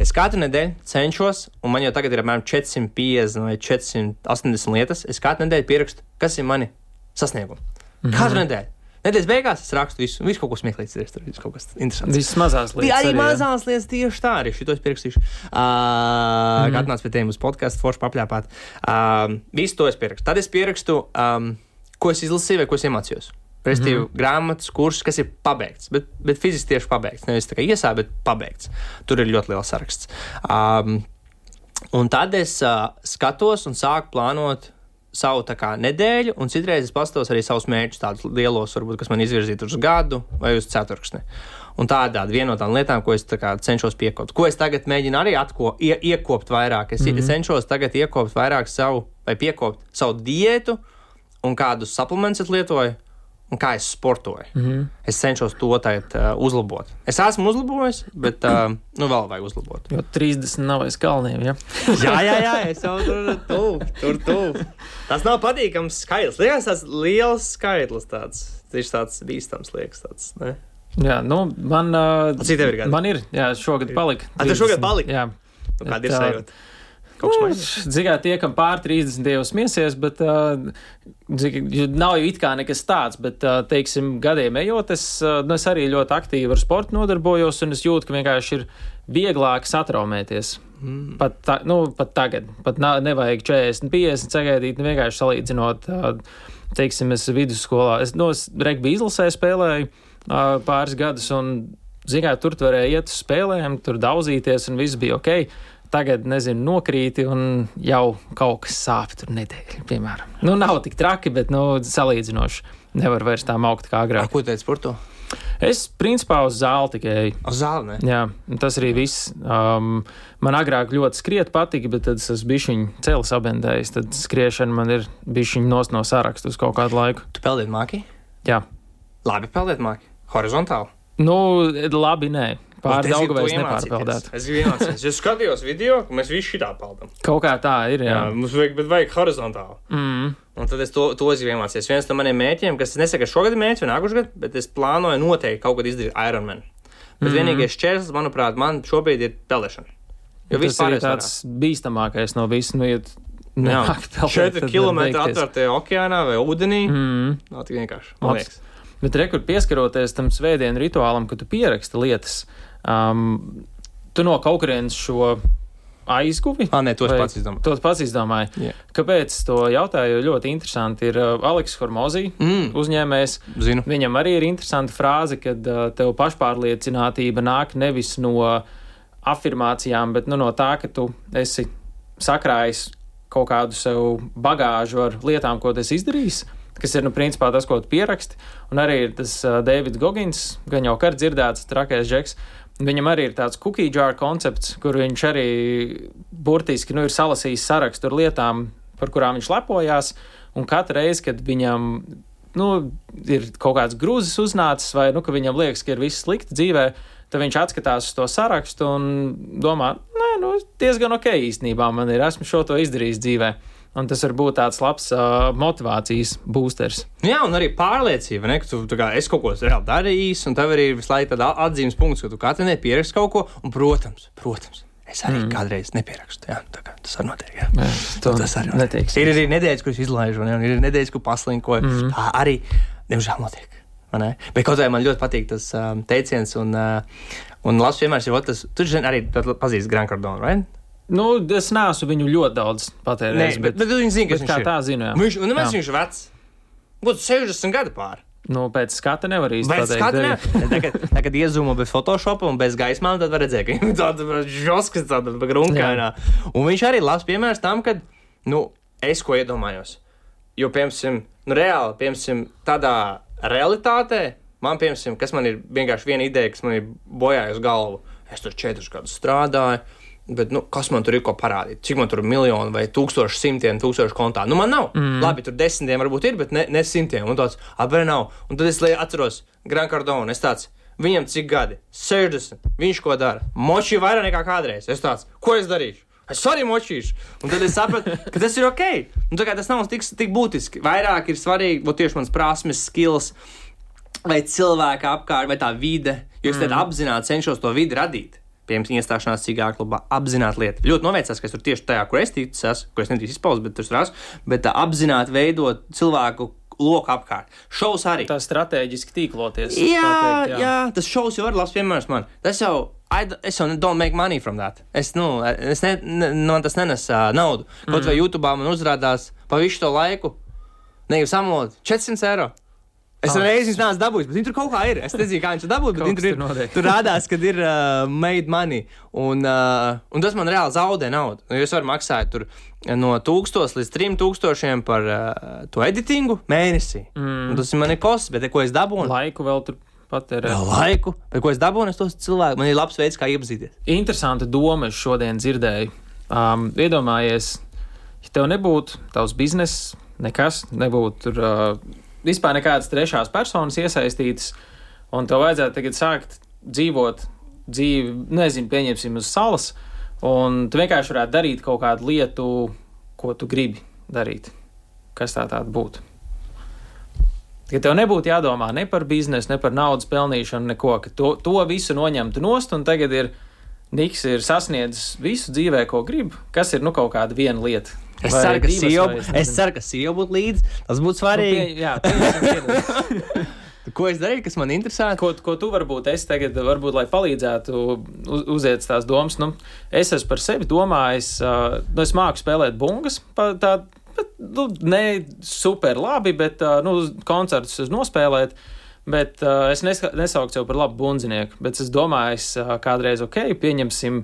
Es katru nedēļu cenšos, un man jau tagad ir apmēram 450 vai 480 lietas. Es katru nedēļu pierakstu, kas ir mani sasniegumi. Mm -hmm. Katru nedēļu. Nedēļas beigās es rakstu visu, visu kaut ko smieklīgu, ir tur kaut kas interesants. Visas mazās lietas. arī jā. mazās lietas, tieši tā, arī šito es pierakstīšu. Uh, mm -hmm. Atnāc pie tiem uz podkāstu, forši papļāpāt. Uh, visu to es pierakstu. Tad es pierakstu, um, ko es izlasīju vai ko es iemācījos. Respektīvi, mm -hmm. grāmatas, kursus, kas ir pabeigts, bet, bet fiziski tieši pabeigts. Nevis kā iesācis, bet pabeigts. Tur ir ļoti liels saraksts. Um, un tad es uh, skatos un sāku plānot savu tā kā, nedēļu, un citreiz es pastos arī savus mērķus, tādus lielos, varbūt, kas man izvirzīti uz gadu vai uz ceturksni. Un tādā viena no tām lietām, ko es tā kā, cenšos piekopt, ko es tagad mēģinu arī atko, ie, iekopt vairāk. Es mm -hmm. cenšos tagad iekopt vairāk savu, vai piekopt savu diētu, un kādus suplementus lietoju, un kā es sportoju. Mm -hmm. Es cenšos to tagad uh, uzlabot. Es esmu uzlabojis, bet uh, nu, vēl vajag uzlabot. Jo 30 nav aiz kalniem. Ja? jā, jā, jā, *laughs* es jau tur tuvu, tur tuvu. Tas nav patīkams skaitlis. Liekas, tas liels skaitlis tāds. Tieši tāds bīstams liekas. Tāds, ne? Jā, nu, man, uh, Cik tev ir gadi? man ir. Jā, šogad palika. A, tev šogad 30. palika? Jā. Nu, Kāda ir sajūta? Mainījies? Zinām, tie, kam pār 30 jau smiesies, bet uh, dzik, nav jau it kā nekas tāds. Bet, uh, teiksim, gadiem ejot, es, uh, nu, es arī ļoti aktīvi ar sportu nodarbojos, un es jūtu, ka vienkārši ir vieglāk satraumēties. Mm. Pat, ta, nu, pat tagad, pat nav, nevajag 40, 50 sagaidīt, nu, vienkārši salīdzinot, uh, teiksim, es vidusskolā, es, nu, es regbija izlasē spēlēju uh, pāris gadus, un, zinām, tur tu varēja iet uz spēlēm, tur daudzīties, un viss bija ok tagad, nezinu, nokrīti un jau kaut kas sāp tur nedēļu, piemēram. Nu, nav tik traki, bet, nu, salīdzinoši nevar vairs tā augt kā agrāk. Ko teici par to? Es, principā, uz zāli tikai eju. Uz zāli, ne? Jā, tas arī viss. Um, man agrāk ļoti skriet patika, bet tad es bišķiņu cēlis abendējis. Tad skriešana man ir bišķiņu nos no sarakstu uz kaut kādu laiku. Tu peldēt māki? Jā. Labi peldēt māki. Horizontāli. Nu, labi, nē. Pār Es gribu daudz to vairs iemācīties. nepārpeldēt. Es gribu iemācīties. Es skatījos video, ka mēs visi šitā peldam. Kaut kā tā ir, jā. Jā, mums vajag, bet vajag horizontāli. Mm. Un tad es to, to gribu iemācīties. Viens no maniem mērķiem, kas es nesaku, ka šogad ir mērķis vai nākošais gads, bet es plānoju noteikti kaut kad izdarīt Ironman. Bet mm. vienīgais šķērslis, manuprāt, man šobrīd ir pelēšana. Jo Tas viss ir tāds bīstamākais no visiem. Nu, ja Nāk pelēt, 4 tad var km atvērtajā okeānā vai ūdenī. Mm. Nav tik vienkārši. Bet rekur pieskaroties tam svētdienu rituālam, kad tu pieraksti lietas, um, tu no kaut kurienes šo aizguvi. Ah, nē, to es pats izdomāju. To pats izdomāju. Jā. Kāpēc to jautāju? Ļoti interesanti ir uh, Aleks Hormozī, Mm, uzņēmējs. zinu. Viņam arī ir interesanta frāze, ka uh, tev pašpārliecinātība nāk nevis no afirmācijām, bet nu, no tā, ka tu esi sakrājis kaut kādu sev bagāžu ar lietām, ko esi izdarījis. Kas ir, nu, principā tas, ko tu pieraksti. Un arī ir tas uh, Deivids Gogins, gan jau kāds dzirdēts, trakais žeks. Viņam arī ir tāds cookie jar koncepts, kur viņš arī burtiski nu, ir salasījis sarakstu ar lietām, par kurām viņš lepojās. Un katru reizi, kad viņam nu, ir kaut kāds grūzis uznācis, vai nu, viņam liekas, ka ir viss slikti dzīvē, tad viņš atskatās uz to sarakstu un domā, nē, nu, diezgan ok īstenībā man ir, esmu šo to izdarījis dzīvē. Un tas var būt tāds labs uh, motivācijas boosters. Jā, un arī pārliecība, ne, ka tu kā, esi kaut ko reāli darījis, un tev arī ir visu laiku tāds atzīmes punkts, ka tu katru nedēļu pieraksti kaut ko, un, protams, protams es arī mm. kādreiz nepierakstu. Jā, kā tas var notiek. Jā. Jā, tas arī netiks. Ir arī nedēļas, kuras izlaižu, un ir nedēļas, kur paslinkoju. Mm. Tā arī, diemžēl, notiek. Bet kaut kā man ļoti patīk tas um, teiciens, un, uh, un labs piemērs ir tas, zini, arī pazīsti Grand Cardone, right? Nu, es neesmu viņu ļoti daudz patērējis, Nē, bet, bet viņi zina, bet kas viņš ir. tā zinu. Jā. Viņš, un nemaz Jā. viņš ir vecs. Būtu 60 gadu pāri. Nu, pēc skata nevar īsti Vai pateikt. skatījumā, *laughs* arī. tagad, tagad iezūmo bez Photoshopa un bez gaismām, tad var redzēt, ka viņš tāda žoskas, tāda grunkainā. Un viņš arī ir labs piemērs tam, kad, nu, es ko iedomājos. Jo, piemēram, nu, reāli, piemēram, tādā realitātē, man, piemēram, kas man ir vienkārši viena ideja, kas man ir bojājusi galvu. Es tur četrus gadus strādāju. Bet, nu, kas man tur ir ko parādīt? Cik man tur ir miljoni vai tūkstoši, simtiem, tūkstoši kontā? Nu, man nav. Mm. Labi, tur desmitiem varbūt ir, bet ne, ne simtiem. Un tāds apgabals nav. Un tad es atceros Grand Cardone. Es tāds, viņam cik gadi? 60. Viņš ko dara? Moči vairāk nekā kādreiz. Es tāds, ko es darīšu? Es arī močīšu. Un tad es sapratu, *laughs* ka tas ir ok. Un, tā kā tas nav tik, tik būtiski. Vairāk ir svarīgi būt tieši mans prasmes, skills, vai cilvēka apkārt, vai tā vide. Jo es mm. apzināti cenšos to vidi radīt. Piemēram, iestāšanās cīņā klubā, apzināti lietu. Ļoti novēcās, ka es tur tieši tajā, kur es ticu, esmu, kur es nedrīkst izpaust, bet tur esmu. Bet tā, apzināti veidot cilvēku loku apkārt. Šovs arī. Tā strateģiski tīkloties. Jā, teikt, jā. jā, tas šovs jau ir labs piemērs man. Tas jau, I, es jau don't make money from that. Es, nu, es ne, ne, man tas nenes uh, naudu. Kaut mm. vai YouTube man uzrādās pa visu to laiku, ne jau samolot 400 eiro. Es Ah. ah. viņas neesmu dabūjis, bet viņi tur kaut kā ir. Es nezinu, kā viņš to dabūja, bet viņi tur tur ir. notiek. Tur rādās, ka ir uh, made money. Un, uh, un tas man reāli zaudē naudu. Nu, jūs varat maksāt tur no 1000 līdz 3000 par uh, to editingu mēnesī. Mm. Un tas ir mani kosts, bet ko es dabūju? Laiku vēl tur patērēt. Vēl laiku, bet ko es dabūju, es tos cilvēkus. Man ir labs veids, kā iepazīties. Interesanta doma es šodien dzirdēju. Um, iedomājies, ja tev nebūtu tavs bizness, nekas, nebūtu tur uh, vispār nekādas trešās personas iesaistītas, un tev vajadzētu tagad sākt dzīvot dzīvi, nezinu, pieņemsim uz salas, un tu vienkārši varētu darīt kaut kādu lietu, ko tu gribi darīt. Kas tā tāda būtu? Ka tev nebūtu jādomā ne par biznesu, ne par naudas pelnīšanu, neko, ka to, to visu noņemtu nost, un tagad ir Niks ir sasniedzis visu dzīvē, ko grib. Kas ir nu kaut kāda viena lieta? Es ceru, ka es es ka sieva būtu līdzi. Tas būtu Nu, svarīgi. pie, jā, pieņemsim. *laughs* Ko es darīju, kas man interesē? ko, ko tu varbūt esi tagad, varbūt, lai palīdzētu uz, uziet tās domas. Nu, es esmu par sevi domājis, uh, nu, es māku spēlēt bungas. pa- Tā, bet, nu, ne super labi, bet uh, nu, koncertus es nospēlēt. Bet uh, es nesauktu sev par labu bundzinieku. Bet es domāju, es uh, kādreiz ok, pieņemsim,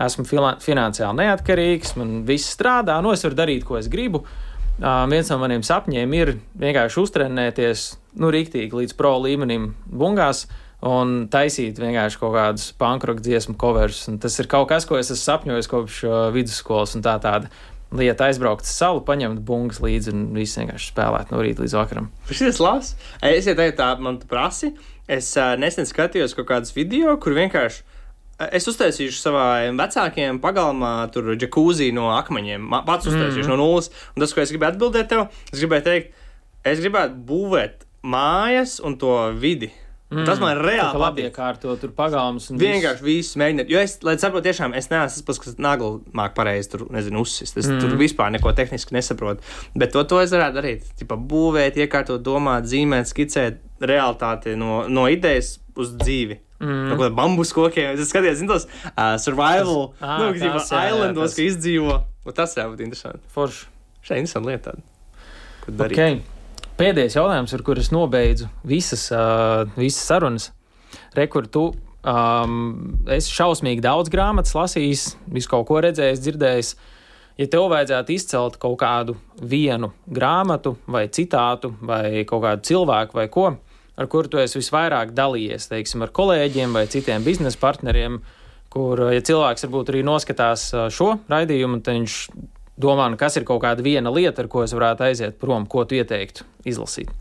esmu finansiāli neatkarīgs, man viss strādā, nu es varu darīt, ko es gribu. Uh, viens no maniem sapņiem ir vienkārši uztrenēties, nu, rīktīgi līdz pro līmenim bungās un taisīt vienkārši kaut kādus pankroka dziesmu covers. Un tas ir kaut kas, ko es esmu sapņojis kopš uh, vidusskolas, un tā tāda lieta aizbraukt uz salu, paņemt bungas līdzi un viss vienkārši spēlēt no rīta līdz vakaram. Šis labs. Es ja tagad tā man tu prasi. Es uh, nesen skatījos kaut kādus video, kur vienkārši. Es uztaisīšu saviem vecākiem pagalmā, tur džekūzī no akmeņiem. Pats uztaisīšu mm -hmm. no nulles. Un tas, ko es gribēju atbildēt tev, es gribēju teikt, es gribētu būvēt mājas un to vidi Mm. Tas man reāli labi iekārto tur pagalmus. un Vienkārši viss mēģināt. Jo es, lai saprotu, tiešām es neesmu tas, kas naglu māk pareizi tur, nezinu, uzsist. Es mm. tur vispār neko tehniski nesaprotu. Bet to, to es varētu darīt. Tipa būvēt, iekārtot, domāt, zīmēt, skicēt realitāti no, no idejas uz dzīvi. Mm. No kāda bambus kokiem. Es skatījos, zinu, tos uh, survival, Ā, nu, tas, tipa, jā, jā, islandos, tas. ka izdzīvo. Un tas jau būtu interesanti. Forši. Ir interesanti lieta tāda. Ko darīt? Okay. Pēdējais jautājums, ar kuru es nobeidzu visas, uh, visas sarunas. Rekur, tu um, esi šausmīgi daudz grāmatas lasījis, visu kaut ko redzējis, dzirdējis. Ja tev vajadzētu izcelt kaut kādu vienu grāmatu, vai citātu, vai kaut kādu cilvēku, vai ko, ar kuru tu esi visvairāk dalījies, teiksim, ar kolēģiem vai citiem biznesa partneriem, kur, ja cilvēks varbūt arī noskatās ā, šo raidījumu, tad viņš domā, nu, kas ir kaut kāda viena lieta, ar ko es varētu aiziet prom, ko tu ieteiktu izlasīt.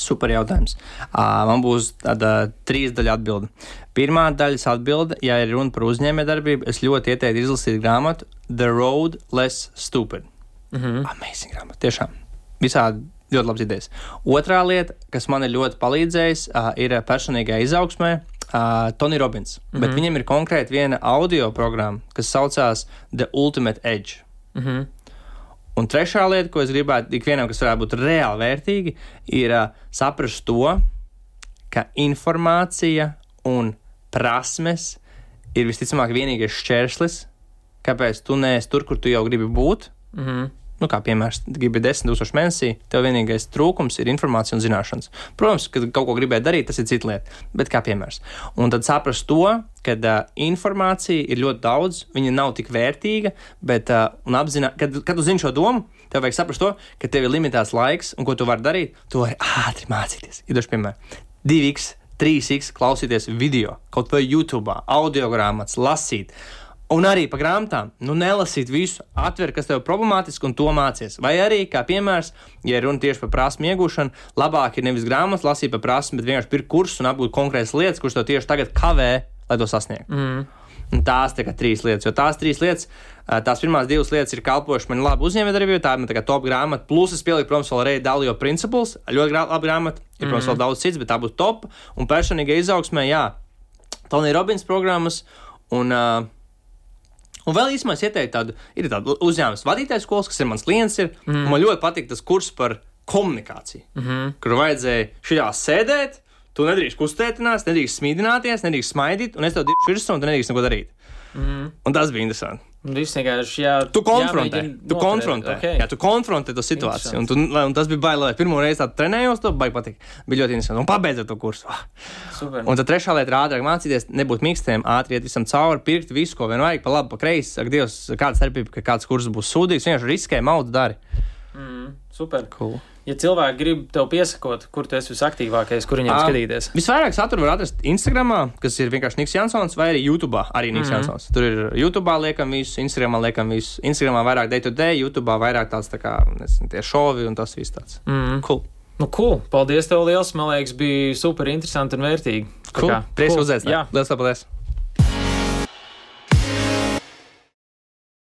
Super jautājums. Man būs tāda trīs daļa atbilde. Pirmā daļas atbilde, ja ir runa par uzņēmējdarbību, es ļoti ieteiktu izlasīt grāmatu The Road Less Stupid. Mm -hmm. Amazing grāmata, tiešām. Visādi ļoti labs idejas. Otrā lieta, kas man ir ļoti palīdzējusi, uh, ir personīgā izaugsmē. Uh, Tony Robbins, mm -hmm. bet viņam ir konkrēti viena audio programma, kas saucās The Ultimate Edge. Mm -hmm. Un trešā lieta, ko es gribētu ikvienam, kas varētu būt reāli vērtīgi, ir uh, saprast to, ka informācija un prasmes ir visticamāk vienīgais šķērslis, kāpēc tu neesi tur, kur tu jau gribi būt. Mm -hmm. Nu, kā piemērs, gribi 10,000 mēnesī, tev vienīgais trūkums ir informācija un zināšanas. Protams, ka kaut ko gribēt darīt, tas ir cita lieta, bet kā piemērs. Un tad saprast to, ka uh, informācija ir ļoti daudz, viņa nav tik vērtīga, bet uh, apzināt, kad, kad tu zini šo domu, tev vajag saprast to, ka tev ir limitēts laiks, un ko tu vari darīt, tu vari ātri mācīties. Idoši piemēram, 2x, 3x klausīties video, kaut vai YouTube, audio grāmatas, lasīt. Un arī par grāmatām, nu, nelasīt visu, atver, kas tev ir problemātiski, un to mācies. Vai arī, kā piemērs, ja runa tieši par prasmu iegūšanu, labāk ir nevis grāmatas lasīt par prasmu, bet vienkārši pirkt kursus un apgūt konkrētas lietas, kuras tev tieši tagad kavē, lai to sasniegtu. Mm. Un tās ir trīs lietas, jo tās trīs lietas, tās pirmās divas lietas ir kalpojušas man labi uzņēmējdarbībā, tā ir man tā kā top grāmata, plus es pieliku, protams, vēl arī Dalio principles, ļoti laba grāmata, ir, protams, vēl daudz cits, bet tā būtu top, un personīgai izaugsmē, jā, Tony Robbins programmas, un uh, Un vēl īstenībā es ieteiktu tādu, ir tāda uzņēmuma vadītāja skolas, kas ir mans klients. Ir, mm. Man ļoti patīk tas kurs par komunikāciju, mm -hmm. kur vajadzēja šajā sēdēt. Tu nedrīkst kustēties, nedrīkst smīdināties, nedrīkst smaidīt, un es tev divu virsmu, un tu nedrīkst neko darīt. Mm. Un tas bija interesanti. Viss vienkārši jā, Tu konfrontē, tu konfrontē, Okay. jā, tu konfrontē to situāciju. Un, tu, un tas bija bailīgi. lai Pirmo reizi tādu trenējos, to baigi patīk. Bija ļoti interesanti. Un pabeidzot to kursu. Ah. Super. Un tad trešā lieta ir ātrāk mācīties, nebūt mīkstiem, ātri iet visam cauri, pirkt visu, ko vien vajag, pa labi, pa kreisi. Ak, Dievs, kāda starpība, ka kāds kurs būs sūdīgs, vienkārši riskē, maudz dari. Mm, super. Cool. Ja cilvēki grib tev piesakot, kur tu esi visaktīvākais, kur viņiem skatīties? Visvairāk satura var atrast Instagram, kas ir vienkārši Niks Jansons, vai arī YouTube. Arī Niks mm -hmm. Jansons. Tur ir YouTube liekam visu, Instagram liekam visu. Instagram vairāk day to day, YouTube vairāk tāds tā kā nezinu, tie šovi un tas viss tāds. Mm. Cool. Nu, cool. Paldies tev liels. Man liekas, bija super interesanti un vērtīgi. Cool. Prieks cool. uzaicināt. Jā, Lielas paldies!